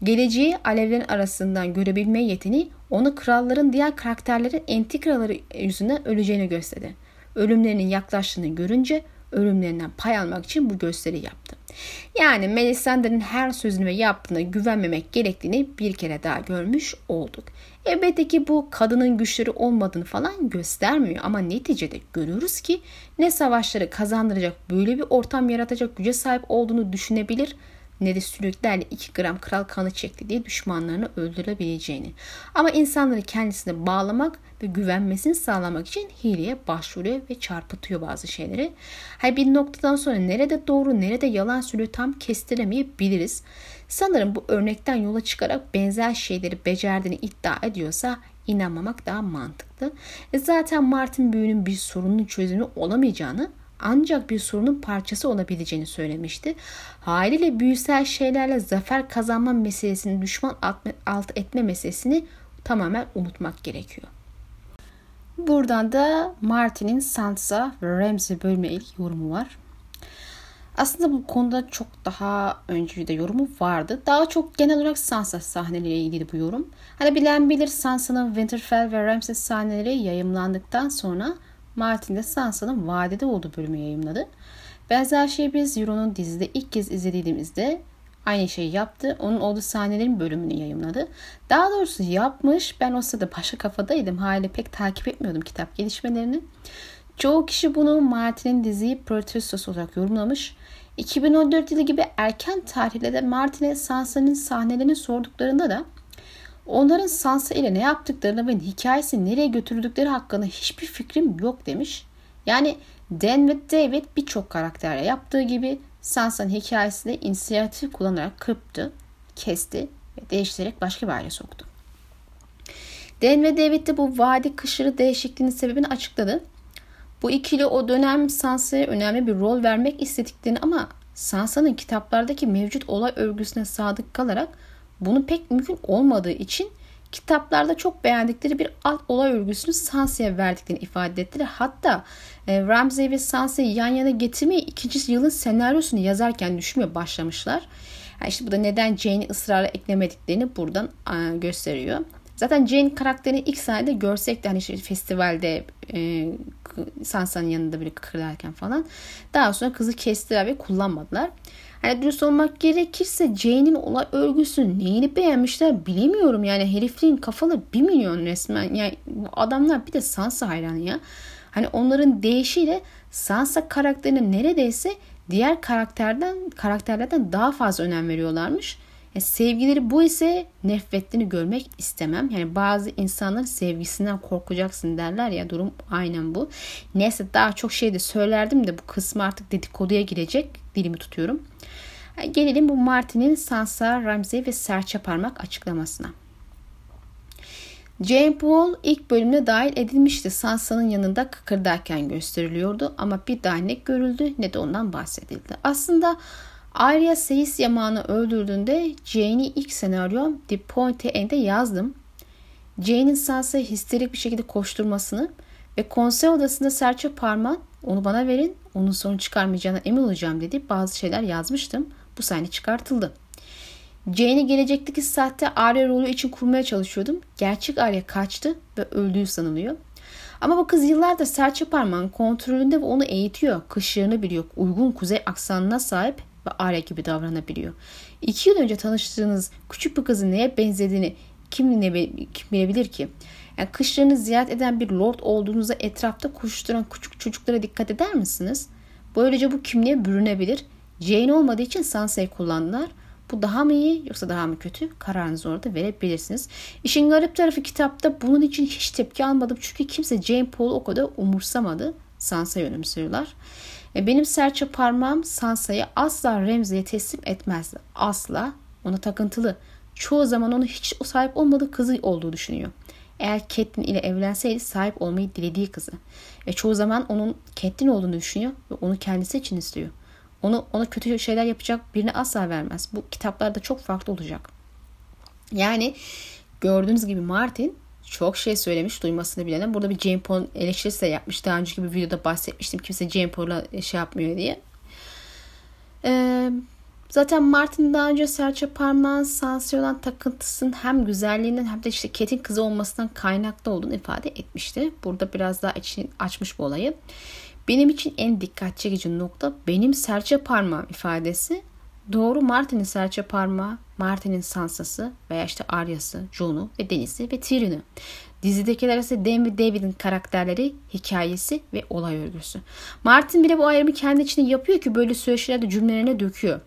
Geleceği alevlerin arasından görebilme yeteneği onu kralların diğer karakterlerin entrikaları yüzünden öleceğini gösterdi. Ölümlerinin yaklaştığını görünce ölümlerinden pay almak için bu gösteri yaptı. Yani Melisandre'nin her sözünü ve yaptığına güvenmemek gerektiğini bir kere daha görmüş olduk. Elbette ki bu kadının güçleri olmadığını falan göstermiyor ama neticede görüyoruz ki ne savaşları kazandıracak böyle bir ortam yaratacak güce sahip olduğunu düşünebilir ne de sülüklerle 2 gram kral kanı çekti diye düşmanlarını öldürebileceğini. Ama insanları kendisine bağlamak ve güvenmesini sağlamak için hileye başvuruyor ve çarpıtıyor bazı şeyleri. Hayır bir noktadan sonra nerede doğru nerede yalan söylüyor tam kestiremeyebiliriz. Sanırım bu örnekten yola çıkarak benzer şeyleri becerdiğini iddia ediyorsa inanmamak daha mantıklı. E zaten Martin büyünün bir sorunun çözümü olamayacağını ancak bir sorunun parçası olabileceğini söylemişti. Haliyle büyüsel şeylerle zafer kazanma meselesini düşman alt etme meselesini tamamen unutmak gerekiyor. Buradan da Martin'in Sansa ve Ramsay bölme ilk yorumu var. Aslında bu konuda çok daha önce de yorumu vardı. Daha çok genel olarak Sansa sahneleriyle ilgili bu yorum. Hani bilen bilir Sansa'nın Winterfell ve Ramsay sahneleri yayımlandıktan sonra Martin de Sansa'nın vadede olduğu bölümü yayınladı. Benzer şey biz Euro'nun dizide ilk kez izlediğimizde aynı şeyi yaptı. Onun olduğu sahnelerin bölümünü yayınladı. Daha doğrusu yapmış. Ben o sırada başka kafadaydım. Hali pek takip etmiyordum kitap gelişmelerini. Çoğu kişi bunu Martin'in diziyi protestosu olarak yorumlamış. 2014 yılı gibi erken tarihlerde Martin'e Sansa'nın sahnelerini sorduklarında da Onların Sansa ile ne yaptıklarını ve hikayesi nereye götürdükleri hakkında hiçbir fikrim yok demiş. Yani Dan ve David birçok karakterle yaptığı gibi Sansa'nın hikayesini inisiyatif kullanarak kırptı, kesti ve değiştirerek başka bir aile soktu. Dan ve David de bu vadi kışırı değişikliğinin sebebini açıkladı. Bu ikili o dönem Sansa'ya önemli bir rol vermek istediklerini ama Sansa'nın kitaplardaki mevcut olay örgüsüne sadık kalarak bunu pek mümkün olmadığı için kitaplarda çok beğendikleri bir alt olay örgüsünü Sansa'ya verdiklerini ifade ettiler. Hatta e, Ramsay ve Sansa'yı yan yana getirmeyi ikinci yılın senaryosunu yazarken düşünmeye başlamışlar. Yani işte bu da neden Jane'i ısrarla eklemediklerini buradan e, gösteriyor. Zaten Jane karakterini ilk sahnede görsek de hani işte festivalde e, Sansa'nın yanında biri kıkırdarken falan. Daha sonra kızı kestiler ve kullanmadılar. Hani dürüst olmak gerekirse Jane'in olay örgüsü neyini beğenmişler bilemiyorum. Yani herifliğin kafalı bir milyon resmen. Yani bu adamlar bir de Sansa hayranı ya. Hani onların değişiyle Sansa karakterine neredeyse diğer karakterden karakterlerden daha fazla önem veriyorlarmış. Yani sevgileri bu ise nefretini görmek istemem. Yani bazı insanların sevgisinden korkacaksın derler ya durum aynen bu. Neyse daha çok şey de söylerdim de bu kısmı artık dedikoduya girecek. Dilimi tutuyorum. Gelelim bu Martin'in Sansa, Ramsey ve serçe parmak açıklamasına. Jane Paul ilk bölümde dahil edilmişti. Sansa'nın yanında kıkırdarken gösteriliyordu ama bir daha ne görüldü ne de ondan bahsedildi. Aslında Arya Seyis Yaman'ı öldürdüğünde Jane'i ilk senaryo The Point End'e yazdım. Jane'in Sansa'yı histerik bir şekilde koşturmasını ve konsey odasında serçe parmağın onu bana verin onun sorun çıkarmayacağına emin olacağım dedi bazı şeyler yazmıştım. Bu sahne çıkartıldı. Jane'i gelecekteki sahte Arya rolü için kurmaya çalışıyordum. Gerçek Arya kaçtı ve öldüğü sanılıyor. Ama bu kız yıllardır serçe parmağın kontrolünde ve onu eğitiyor. Kışlarını biliyor. Uygun kuzey aksanına sahip ve Arya gibi davranabiliyor. İki yıl önce tanıştığınız küçük bir kızın neye benzediğini kim, ne, kim bilebilir ki? Yani kışlarını ziyaret eden bir lord olduğunuzda etrafta koşturan küçük çocuklara dikkat eder misiniz? Böylece bu kimliğe bürünebilir. Jane olmadığı için Sansa'yı kullandılar. Bu daha mı iyi yoksa daha mı kötü? Kararınızı orada verebilirsiniz. İşin garip tarafı kitapta bunun için hiç tepki almadım. Çünkü kimse Jane Paul'u o kadar umursamadı. Sansa'yı önemsiyorlar. E benim serçe parmağım Sansa'yı asla Ramsay'e teslim etmezdi. Asla. Ona takıntılı. Çoğu zaman onu hiç o sahip olmadığı kızı olduğu düşünüyor. Eğer Catelyn ile evlenseydi sahip olmayı dilediği kızı. Ve çoğu zaman onun Catelyn olduğunu düşünüyor ve onu kendisi için istiyor. Onu ona kötü şeyler yapacak birini asla vermez. Bu kitaplarda çok farklı olacak. Yani gördüğünüz gibi Martin çok şey söylemiş duymasını bilene. Burada bir Jane Paul eleştirisi de yapmış. Daha önceki bir videoda bahsetmiştim. Kimse Jane Paul'a şey yapmıyor diye. Ee, Zaten Martin daha önce serçe parmağın Sansa'ya olan takıntısının hem güzelliğinden hem de işte Kate'in kızı olmasından kaynaklı olduğunu ifade etmişti. Burada biraz daha içini açmış bu olayı. Benim için en dikkat çekici nokta benim serçe parmağım ifadesi. Doğru Martin'in serçe parmağı, Martin'in Sansa'sı veya işte Arya'sı, Jon'u ve Deniz'i ve Tyrion'u. Dizidekiler ise Dan ve David'in karakterleri, hikayesi ve olay örgüsü. Martin bile bu ayrımı kendi içinde yapıyor ki böyle süreçlerde cümlelerine döküyor.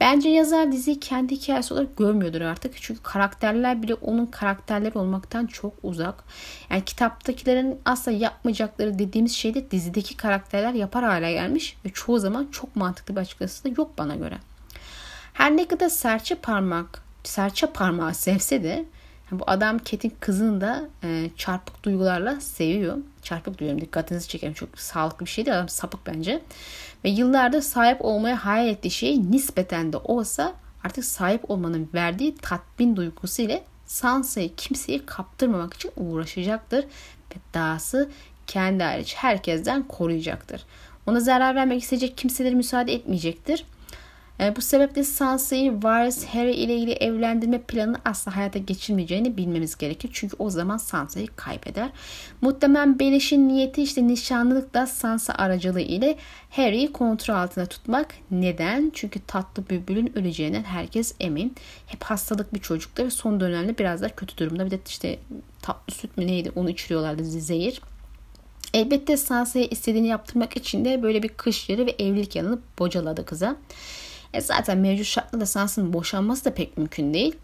Bence yazar diziyi kendi hikayesi olarak görmüyordur artık. Çünkü karakterler bile onun karakterleri olmaktan çok uzak. Yani kitaptakilerin asla yapmayacakları dediğimiz şeyde dizideki karakterler yapar hale gelmiş. Ve çoğu zaman çok mantıklı bir açıklaması da yok bana göre. Her ne kadar serçe parmak, serçe parmağı sevse de bu adam Ket'in kızını da e, çarpık duygularla seviyor. Çarpık duyuyorum dikkatinizi çekerim. Çok sağlıklı bir şey değil. Adam sapık bence. Ve yıllardır sahip olmaya hayal ettiği şey nispeten de olsa artık sahip olmanın verdiği tatmin duygusu ile Sansa'yı kimseye kaptırmamak için uğraşacaktır. Ve dahası kendi hariç herkesten koruyacaktır. Ona zarar vermek isteyecek kimselere müsaade etmeyecektir. E, bu sebeple Sansa'yı Varys Harry ile ilgili evlendirme planını asla hayata geçirmeyeceğini bilmemiz gerekir. Çünkü o zaman Sansa'yı kaybeder. Muhtemelen Belish'in niyeti işte nişanlılıkla Sansa aracılığı ile Harry'i kontrol altında tutmak. Neden? Çünkü tatlı bülbülün öleceğinden herkes emin. Hep hastalık bir çocuktu ve son dönemde biraz daha kötü durumda. Bir de işte tatlı süt mü neydi onu içiriyorlardı zehir. Elbette Sansa'ya istediğini yaptırmak için de böyle bir kış yeri ve evlilik yanını bocaladı kıza. E zaten mevcut şartlarda Sansa'nın boşanması da pek mümkün değil.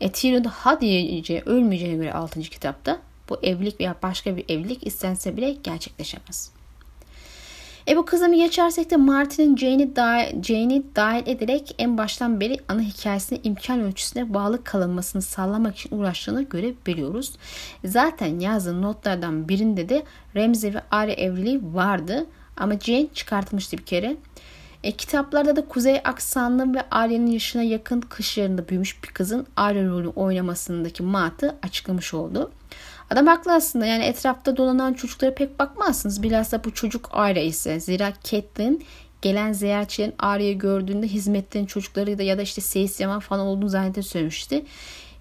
E Tyrion da ha diyeceği ölmeyeceğine göre 6. kitapta bu evlilik veya başka bir evlilik istense bile gerçekleşemez. E bu kızımı geçersek de Martin'in Jane'i dahil, Jane'i dahil ederek en baştan beri ana hikayesine imkan ölçüsüne bağlı kalınmasını sağlamak için uğraştığını görebiliyoruz. Zaten yazın notlardan birinde de Ramsay ve Arya evliliği vardı. Ama Jane çıkartmıştı bir kere. E, kitaplarda da Kuzey aksanlı ve Arya'nın yaşına yakın kışlarında büyümüş bir kızın Arya rolü oynamasındaki matı açıklamış oldu. Adam haklı aslında yani etrafta dolanan çocuklara pek bakmazsınız. Bilhassa bu çocuk Arya ise. Zira Catelyn gelen ziyaretçilerin Arya'yı gördüğünde hizmetlerin çocukları da ya da işte Seyis Yaman falan olduğunu zannedip söylemişti.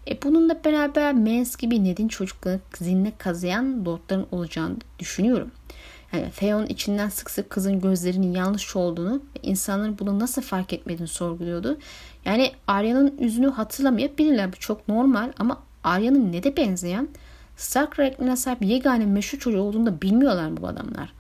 E bununla beraber Mens gibi Ned'in çocuklarını zihnine kazıyan lordların olacağını düşünüyorum. Yani Theon içinden sık sık kızın gözlerinin yanlış olduğunu ve insanların bunu nasıl fark etmediğini sorguluyordu. Yani Arya'nın yüzünü hatırlamayabilirler. Bu çok normal ama Arya'nın ne de benzeyen Stark renklerine sahip yegane meşhur çocuğu olduğunu da bilmiyorlar bu adamlar.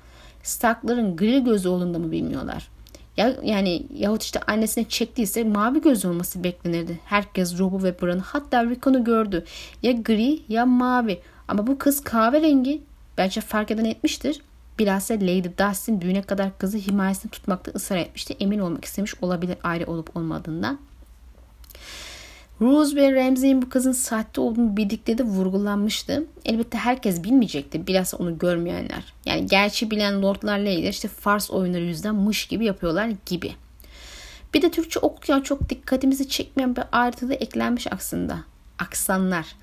Stark'ların gri gözü olduğunu da mı bilmiyorlar? Ya, yani yahut işte annesine çektiyse mavi göz olması beklenirdi. Herkes Rob'u ve Bran'ı hatta Rickon'u gördü. Ya gri ya mavi. Ama bu kız kahverengi. Bence fark eden etmiştir. Bilhassa Lady Dustin düğüne kadar kızı himayesini tutmakta ısrar etmişti. Emin olmak istemiş olabilir ayrı olup olmadığından. Rose ve Ramsey'in bu kızın sahte olduğunu bildikleri de vurgulanmıştı. Elbette herkes bilmeyecekti. Bilhassa onu görmeyenler. Yani gerçi bilen lordlar Lady işte Fars oyunları yüzünden mış gibi yapıyorlar gibi. Bir de Türkçe okurken çok dikkatimizi çekmeyen bir ayrıntı da eklenmiş aslında. Aksanlar.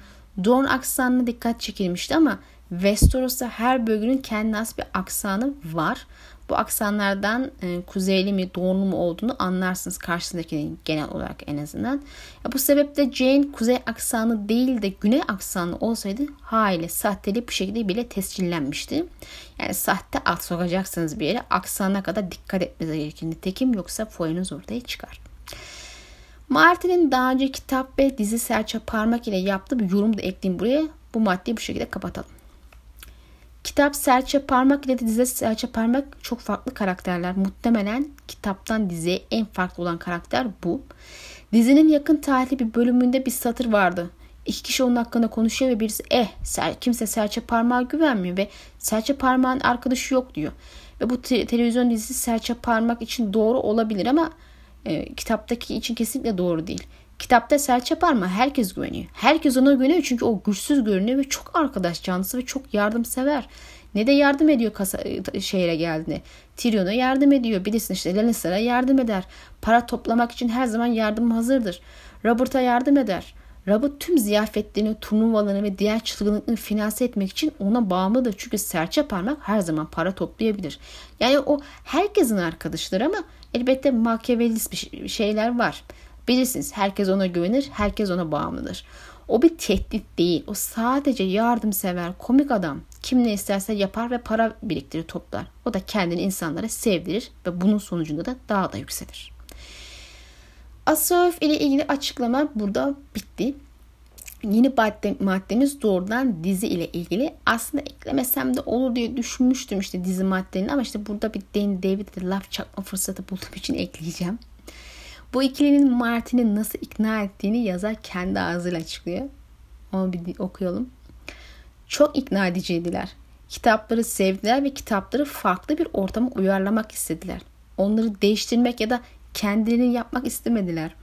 Dorn aksanına dikkat çekilmişti ama Westeros'ta her bölgenin kendine has bir aksanı var. Bu aksanlardan e, kuzeyli mi doğulu mu olduğunu anlarsınız karşısındakinin genel olarak en azından. Ya bu sebeple Jane kuzey aksanı değil de güney aksanı olsaydı haliyle sahteli bu şekilde bile tescillenmişti. Yani sahte at sokacaksınız bir yere aksana kadar dikkat etmeniz gerekir. Nitekim yoksa foyunuz ortaya çıkar. Martin'in daha önce kitap ve dizi serçe parmak ile yaptığı bir yorum da ekleyeyim buraya. Bu maddeyi bu şekilde kapatalım. Kitap serçe parmak ile dizi serçe parmak çok farklı karakterler. Muhtemelen kitaptan diziye en farklı olan karakter bu. Dizinin yakın tarihli bir bölümünde bir satır vardı. İki kişi onun hakkında konuşuyor ve birisi eh kimse serçe parmağa güvenmiyor ve serçe parmağın arkadaşı yok diyor. Ve bu te- televizyon dizisi serçe parmak için doğru olabilir ama e, kitaptaki için kesinlikle doğru değil. Kitapta serçe parmağı herkes güveniyor. Herkes ona güveniyor çünkü o güçsüz görünüyor ve çok arkadaş canlısı ve çok yardımsever. Ne de yardım ediyor kasa, şehre geldiğinde. Tyrion'a yardım ediyor. Bilirsin işte Lannister'a yardım eder. Para toplamak için her zaman yardım hazırdır. Robert'a yardım eder. Robert tüm ziyafetlerini, turnuvalarını ve diğer çılgınlıklarını finanse etmek için ona bağımlıdır. Çünkü serçe parmak her zaman para toplayabilir. Yani o herkesin arkadaşıdır ama Elbette makyavelist bir şeyler var. Bilirsiniz herkes ona güvenir, herkes ona bağımlıdır. O bir tehdit değil. O sadece yardımsever, komik adam. Kim ne isterse yapar ve para biriktirir toplar. O da kendini insanlara sevdirir ve bunun sonucunda da daha da yükselir. Asof ile ilgili açıklama burada bitti. Yeni madde, maddemiz doğrudan dizi ile ilgili. Aslında eklemesem de olur diye düşünmüştüm işte dizi maddelerini ama işte burada bir Danny David'e laf çakma fırsatı bulduğum için ekleyeceğim. Bu ikilinin Martin'i nasıl ikna ettiğini yazar kendi ağzıyla açıklıyor. Onu bir okuyalım. Çok ikna ediciydiler. Kitapları sevdiler ve kitapları farklı bir ortama uyarlamak istediler. Onları değiştirmek ya da kendilerini yapmak istemediler.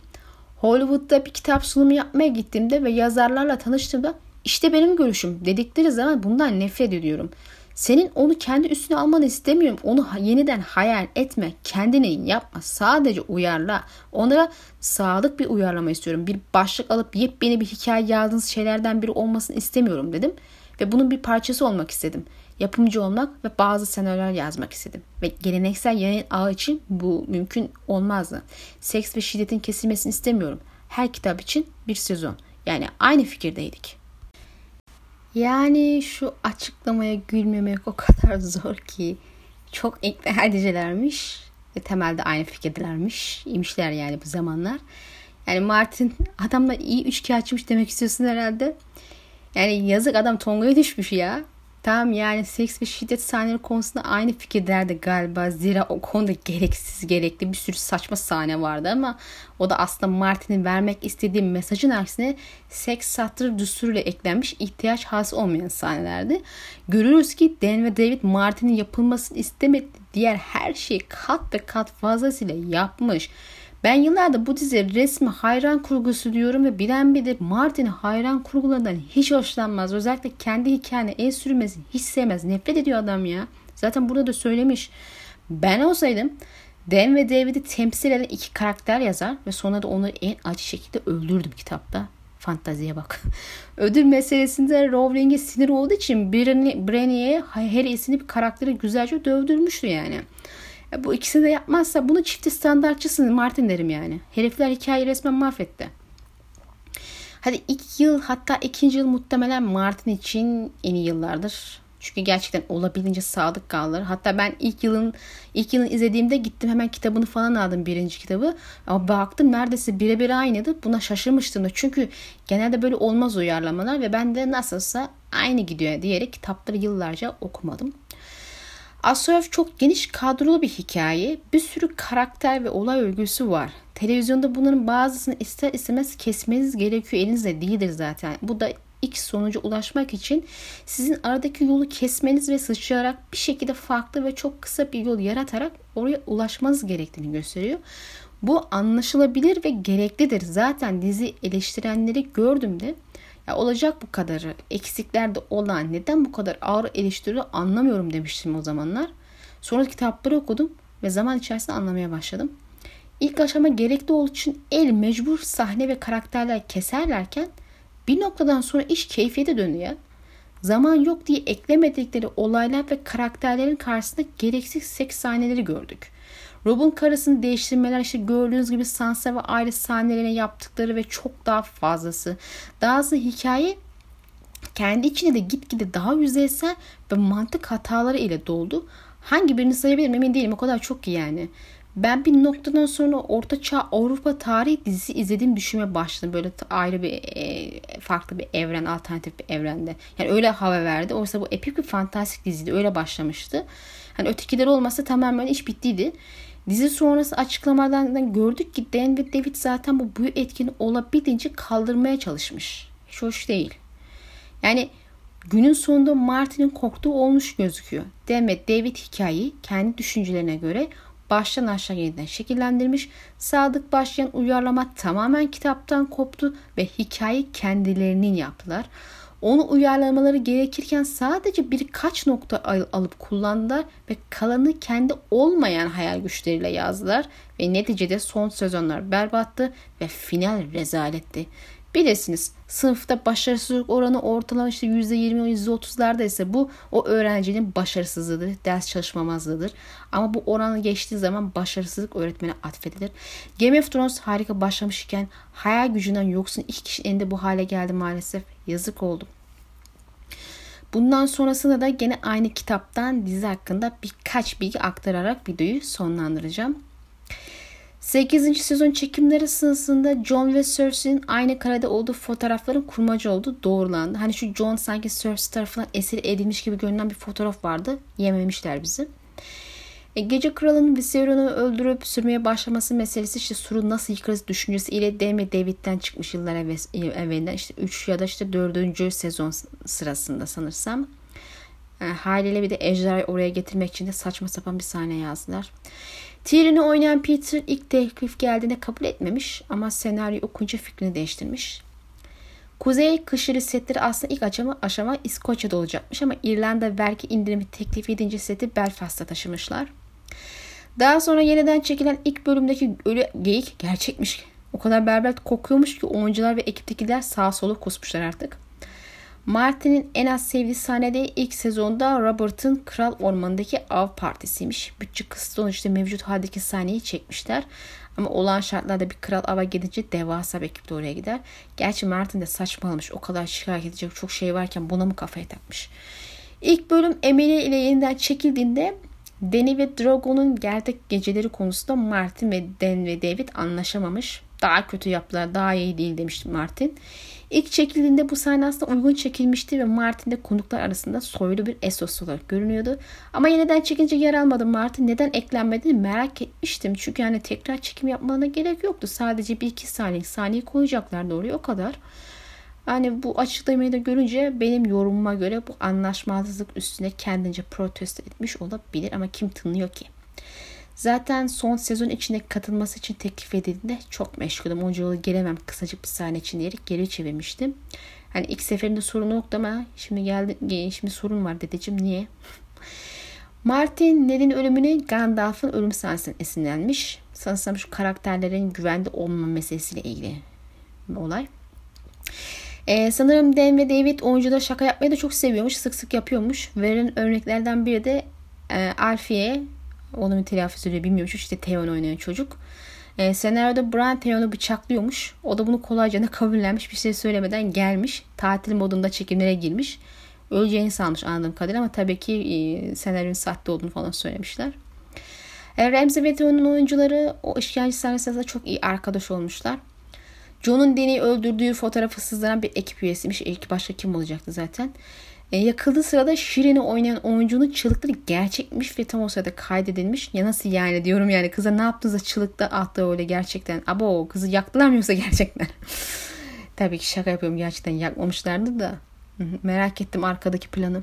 Hollywood'da bir kitap sunumu yapmaya gittiğimde ve yazarlarla tanıştığımda işte benim görüşüm dedikleri zaman bundan nefret ediyorum. Senin onu kendi üstüne almanı istemiyorum. Onu yeniden hayal etme. Kendini yapma. Sadece uyarla. Onlara sağlık bir uyarlama istiyorum. Bir başlık alıp yepyeni bir hikaye yazdığınız şeylerden biri olmasını istemiyorum dedim. Ve bunun bir parçası olmak istedim. Yapımcı olmak ve bazı senaryolar yazmak istedim. Ve geleneksel yayın ağı için bu mümkün olmazdı. Seks ve şiddetin kesilmesini istemiyorum. Her kitap için bir sezon. Yani aynı fikirdeydik. Yani şu açıklamaya gülmemek o kadar zor ki. Çok ikna edicilermiş. Ve temelde aynı fikirdilermiş. İmişler yani bu zamanlar. Yani Martin adamla iyi üçkağıtçıymış açmış demek istiyorsun herhalde. Yani yazık adam Tonga'ya düşmüş ya. Tamam yani seks ve şiddet sahneleri konusunda aynı fikirlerde galiba. Zira o konuda gereksiz gerekli bir sürü saçma sahne vardı ama o da aslında Martin'in vermek istediği mesajın aksine seks satır düsturuyla eklenmiş ihtiyaç hası olmayan sahnelerdi. Görüyoruz ki Dan ve David Martin'in yapılmasını istemedi. Diğer her şeyi kat ve kat fazlasıyla yapmış. Ben yıllardır bu dizi resmi hayran kurgusu diyorum ve bilen bilir Martin hayran kurgularından hiç hoşlanmaz. Özellikle kendi hikayene el sürmesini hiç sevmez. Nefret ediyor adam ya. Zaten burada da söylemiş. Ben olsaydım Dan ve David'i temsil eden iki karakter yazar ve sonra da onları en acı şekilde öldürdüm kitapta. Fantaziye bak. Ödül meselesinde Rowling'e sinir olduğu için Branny'e Harry isimli bir karakteri güzelce dövdürmüştü yani. Ya bu ikisini de yapmazsa bunu çifti standartçısın Martin derim yani. Herifler hikayeyi resmen mahvetti. Hadi ilk yıl hatta ikinci yıl muhtemelen Martin için en iyi yıllardır. Çünkü gerçekten olabildiğince sadık kaldılar. Hatta ben ilk yılın ilk yılın izlediğimde gittim hemen kitabını falan aldım birinci kitabı. Ama baktım neredeyse birebir aynıydı. Buna şaşırmıştım da. Çünkü genelde böyle olmaz uyarlamalar ve ben de nasılsa aynı gidiyor diyerek kitapları yıllarca okumadım. Asoyev çok geniş kadrolu bir hikaye. Bir sürü karakter ve olay örgüsü var. Televizyonda bunların bazısını ister istemez kesmeniz gerekiyor. Elinizde değildir zaten. Bu da X sonuca ulaşmak için sizin aradaki yolu kesmeniz ve sıçrayarak bir şekilde farklı ve çok kısa bir yol yaratarak oraya ulaşmanız gerektiğini gösteriyor. Bu anlaşılabilir ve gereklidir. Zaten dizi eleştirenleri gördüm de ya olacak bu kadarı. Eksiklerde olan neden bu kadar ağır eleştiri anlamıyorum demiştim o zamanlar. Sonra kitapları okudum ve zaman içerisinde anlamaya başladım. İlk aşama gerekli olduğu için el mecbur sahne ve karakterler keserlerken bir noktadan sonra iş keyfiyete dönüyor. Zaman yok diye eklemedikleri olaylar ve karakterlerin karşısında gereksiz seks sahneleri gördük. Rob'un karısını değiştirmeler işte gördüğünüz gibi Sansa ve aile sahnelerine yaptıkları ve çok daha fazlası. Dahası hikaye kendi içinde de gitgide daha yüzeysel ve mantık hataları ile doldu. Hangi birini sayabilirim emin değilim o kadar çok ki yani. Ben bir noktadan sonra Orta Çağ Avrupa tarihi dizisi izlediğim düşünmeye başladım. Böyle ayrı bir e, farklı bir evren, alternatif bir evrende. Yani öyle hava verdi. Oysa bu epik bir fantastik diziydi. Öyle başlamıştı. Hani ötekiler olmasa tamamen iş bittiydi. Dizi sonrası açıklamalardan gördük ki Dan ve David zaten bu büyü etkini olabildiğince kaldırmaya çalışmış. Hiç hoş değil. Yani günün sonunda Martin'in korktuğu olmuş gözüküyor. Dan ve David hikayeyi kendi düşüncelerine göre baştan aşağı yeniden şekillendirmiş. Sadık başlayan uyarlama tamamen kitaptan koptu ve hikayeyi kendilerinin yaptılar. Onu uyarlamaları gerekirken sadece birkaç nokta alıp kullandılar ve kalanı kendi olmayan hayal güçleriyle yazdılar ve neticede son sezonlar berbattı ve final rezaletti. Bilirsiniz sınıfta başarısızlık oranı ortalama işte %20 %30'larda ise bu o öğrencinin başarısızlığıdır, ders çalışmamazlığıdır. Ama bu oranı geçtiği zaman başarısızlık öğretmene atfedilir. Game of Thrones harika başlamışken hayal gücünden yoksun iki kişinin elinde bu hale geldi maalesef. Yazık oldu. Bundan sonrasında da gene aynı kitaptan dizi hakkında birkaç bilgi aktararak videoyu sonlandıracağım. 8. sezon çekimleri sırasında John ve Cersei'nin aynı karede olduğu fotoğrafların kurmaca olduğu doğrulandı. Hani şu John sanki Cersei tarafından esir edilmiş gibi görünen bir fotoğraf vardı. Yememişler bizi. E, Gece Kralı'nın Viserys'i öldürüp sürmeye başlaması meselesi işte suru nasıl yıkarız düşüncesi ile Demi David'den çıkmış yıllar evvelinden işte 3 ya da işte 4. sezon sırasında sanırsam. E, haliyle bir de Ejder'i oraya getirmek için de saçma sapan bir sahne yazdılar. Tyrion'u oynayan Peter ilk teklif geldiğinde kabul etmemiş ama senaryo okunca fikrini değiştirmiş. Kuzey kışırı setleri aslında ilk aşama, aşama İskoçya'da olacakmış ama İrlanda vergi indirimi teklif edince seti Belfast'a taşımışlar. Daha sonra yeniden çekilen ilk bölümdeki ölü geyik gerçekmiş. O kadar berbat kokuyormuş ki oyuncular ve ekiptekiler sağ solu kusmuşlar artık. Martin'in en az sevdiği sahnede ilk sezonda Robert'ın Kral Ormanı'ndaki av partisiymiş. Bütçe kısıtlı işte mevcut haldeki sahneyi çekmişler. Ama olan şartlarda bir kral ava gidince devasa bir ekip de oraya gider. Gerçi Martin de saçmalamış. O kadar şikayet edecek çok şey varken buna mı kafaya takmış? İlk bölüm Emily ile yeniden çekildiğinde Danny ve Drogo'nun gerdek geceleri konusunda Martin ve Dan ve David anlaşamamış. Daha kötü yaptılar, daha iyi değil demişti Martin. İlk çekildiğinde bu sahne aslında uygun çekilmişti ve Martin de konuklar arasında soylu bir esos olarak görünüyordu. Ama yeniden çekince yer almadı Martin. Neden eklenmediğini merak etmiştim. Çünkü yani tekrar çekim yapmalarına gerek yoktu. Sadece bir iki saniye saniye koyacaklardı oraya o kadar. Yani bu açıklamayı da görünce benim yorumuma göre bu anlaşmazlık üstüne kendince protesto etmiş olabilir ama kim tınlıyor ki? Zaten son sezon içinde katılması için teklif edildiğinde çok meşgulüm. Onca yolu gelemem kısacık bir sahne için diyerek geri çevirmiştim. Hani ilk seferinde sorun yoktu ama şimdi geldi şimdi sorun var dedeciğim niye? Martin Ned'in ölümünü Gandalf'ın ölüm sahnesinden esinlenmiş. Sanırsam şu karakterlerin güvende olmama meselesiyle ilgili bir olay. Ee, sanırım Dan ve David oyuncuda şaka yapmayı da çok seviyormuş. Sık sık yapıyormuş. Verilen örneklerden biri de e, Alfie onun telaffuzuyla bilmiyormuş. İşte Theon oynayan çocuk. E, senaryoda Bran Theon'u bıçaklıyormuş. O da bunu kolayca da kabullenmiş. Bir şey söylemeden gelmiş. Tatil modunda çekimlere girmiş. Öleceğini sanmış anladığım kadarıyla ama tabii ki e, senaryonun sahte olduğunu falan söylemişler. E, Ramsey ve Theon'un oyuncuları o işkence sahnesinde çok iyi arkadaş olmuşlar. John'un Danny'i öldürdüğü fotoğrafı sızdıran bir ekip üyesiymiş. İlk başta kim olacaktı zaten. E, yakıldığı sırada Şirin'i oynayan oyuncunun çığlıkları gerçekmiş ve tam o sırada kaydedilmiş. Ya nasıl yani diyorum yani kıza ne yaptınız çığlıkta attı öyle gerçekten. Abo kızı yaktılar mı yoksa gerçekten? Tabii ki şaka yapıyorum gerçekten yakmamışlardı da. Merak ettim arkadaki planı.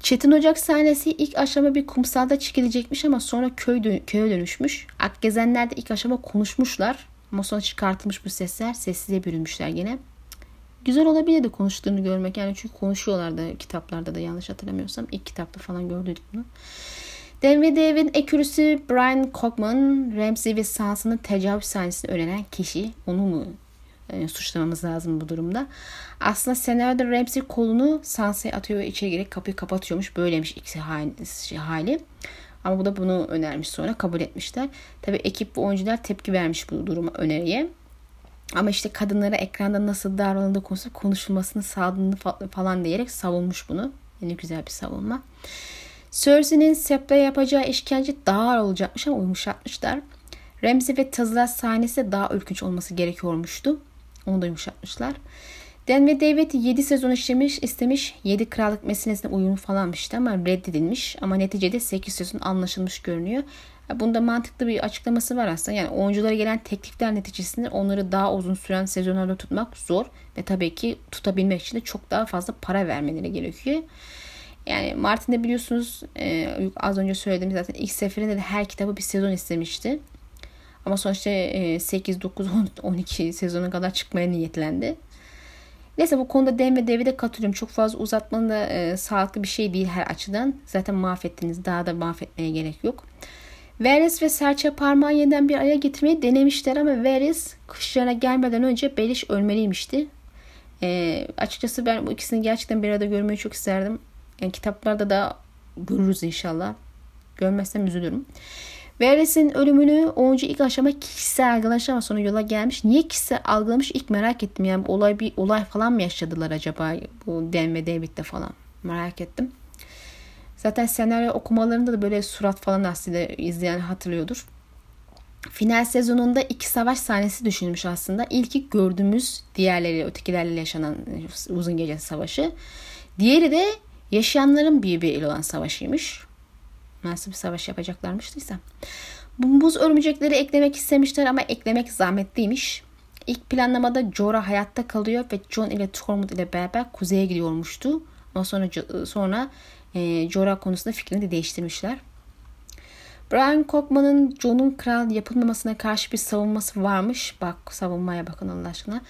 Çetin Ocak sahnesi ilk aşama bir kumsalda çekilecekmiş ama sonra köy dön- köye dönüşmüş. Akgezenler de ilk aşama konuşmuşlar. Ama sonra çıkartılmış bu sesler sessize bürünmüşler gene. Güzel olabilirdi konuştuğunu görmek. Yani çünkü konuşuyorlardı kitaplarda da yanlış hatırlamıyorsam. ilk kitapta falan gördük bunu. Dan ve David'in ekürüsü Brian Cockman, Ramsey ve Sansa'nın tecavüz sahnesini öğrenen kişi. Onu mu yani e, suçlamamız lazım bu durumda. Aslında senaryoda Ramsey kolunu Sansa'ya atıyor ve içeri girip kapıyı kapatıyormuş. Böyleymiş ikisi hali. Ama bu da bunu önermiş sonra kabul etmişler. Tabi ekip ve oyuncular tepki vermiş bu duruma öneriye. Ama işte kadınlara ekranda nasıl davranıldığı konusu konuşulmasını sağladığını falan diyerek savunmuş bunu. Yine güzel bir savunma. Cersei'nin Sep'le yapacağı işkence daha ağır olacakmış ama yumuşatmışlar. Ramsey ve Tazılar sahnesi daha ürkünç olması gerekiyormuştu. Onu da yumuşatmışlar. Dan ve David 7 sezon işlemiş, istemiş. 7 krallık meselesine uyum falanmıştı ama reddedilmiş. Ama neticede 8 sezon anlaşılmış görünüyor. Bunda mantıklı bir açıklaması var aslında. Yani oyunculara gelen teklifler neticesinde onları daha uzun süren sezonlarda tutmak zor. Ve tabii ki tutabilmek için de çok daha fazla para vermeleri gerekiyor. Yani Martin'de biliyorsunuz e, az önce söylediğim zaten ilk seferinde de her kitabı bir sezon istemişti. Ama sonuçta e, 8, 9, 10, 12 sezona kadar çıkmaya niyetlendi. Neyse bu konuda dem ve devi de katılıyorum. Çok fazla uzatmanın da e, sağlıklı bir şey değil her açıdan. Zaten mahvettiniz. Daha da mahvetmeye gerek yok. Varys ve serçe parmağı yeniden bir araya getirmeyi denemişler ama Varys kışlarına gelmeden önce Beliş ölmeliymişti. E, açıkçası ben bu ikisini gerçekten bir arada görmeyi çok isterdim. Yani kitaplarda da görürüz inşallah. Görmezsem üzülürüm. Varys'in ölümünü oyuncu ilk aşama kişisel algılamış ama sonra yola gelmiş. Niye kişisel algılamış ilk merak ettim. Yani olay bir olay falan mı yaşadılar acaba bu Dan ve David'de falan merak ettim. Zaten senaryo okumalarında da böyle surat falan aslında izleyen hatırlıyordur. Final sezonunda iki savaş sahnesi düşünmüş aslında. İlki gördüğümüz diğerleri ötekilerle yaşanan uzun gece savaşı. Diğeri de yaşayanların birbiriyle olan savaşıymış. Nasıl bir savaş yapacaklarmıştıysa. Bu buz örümcekleri eklemek istemişler ama eklemek zahmetliymiş. İlk planlamada Jorah hayatta kalıyor ve John ile Tormund ile beraber kuzeye gidiyormuştu. Ama sonra sonra e, Jorah konusunda fikrini de değiştirmişler. Brian Cockman'ın Jon'un kral yapılmamasına karşı bir savunması varmış. Bak savunmaya bakın Allah aşkına.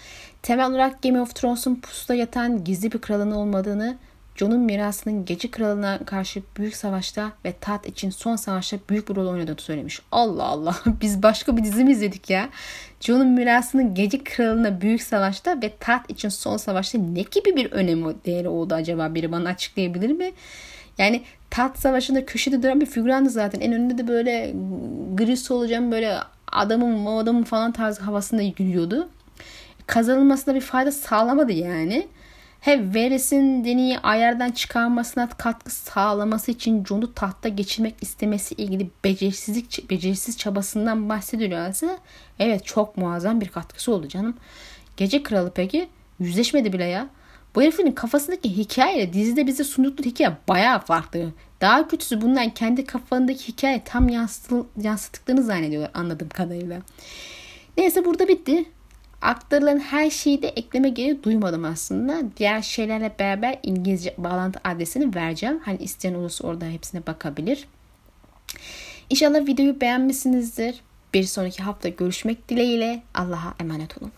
Temel olarak Game of Thrones'un pusuda yatan gizli bir kralın olmadığını, Jon'un mirasının gece kralına karşı büyük savaşta ve taht için son savaşta büyük bir rol oynadığını söylemiş. Allah Allah biz başka bir dizi mi izledik ya? Jon'un mirasının gece kralına büyük savaşta ve taht için son savaşta ne gibi bir önemi değeri oldu acaba? Biri bana açıklayabilir mi? Yani taht savaşında köşede duran bir figürandı zaten. En önünde de böyle gri solucan böyle adamın adamın falan tarzı havasında gülüyordu. Kazanılmasına bir fayda sağlamadı yani. Hem Varys'in Dany'yi ayardan çıkarmasına katkı sağlaması için Jon'u tahta geçirmek istemesi ilgili becersizlik becerisiz çabasından bahsediliyorsa evet çok muazzam bir katkısı oldu canım. Gece Kralı peki yüzleşmedi bile ya. Bu herifin kafasındaki hikaye dizide bize sundukları hikaye bayağı farklı. Daha kötüsü bundan kendi kafalarındaki hikaye tam yansıttıklarını zannediyorlar anladığım kadarıyla. Neyse burada bitti. Aktarılan her şeyi de ekleme gereği duymadım aslında. Diğer şeylerle beraber İngilizce bağlantı adresini vereceğim. Hani isteyen olursa orada hepsine bakabilir. İnşallah videoyu beğenmişsinizdir. Bir sonraki hafta görüşmek dileğiyle. Allah'a emanet olun.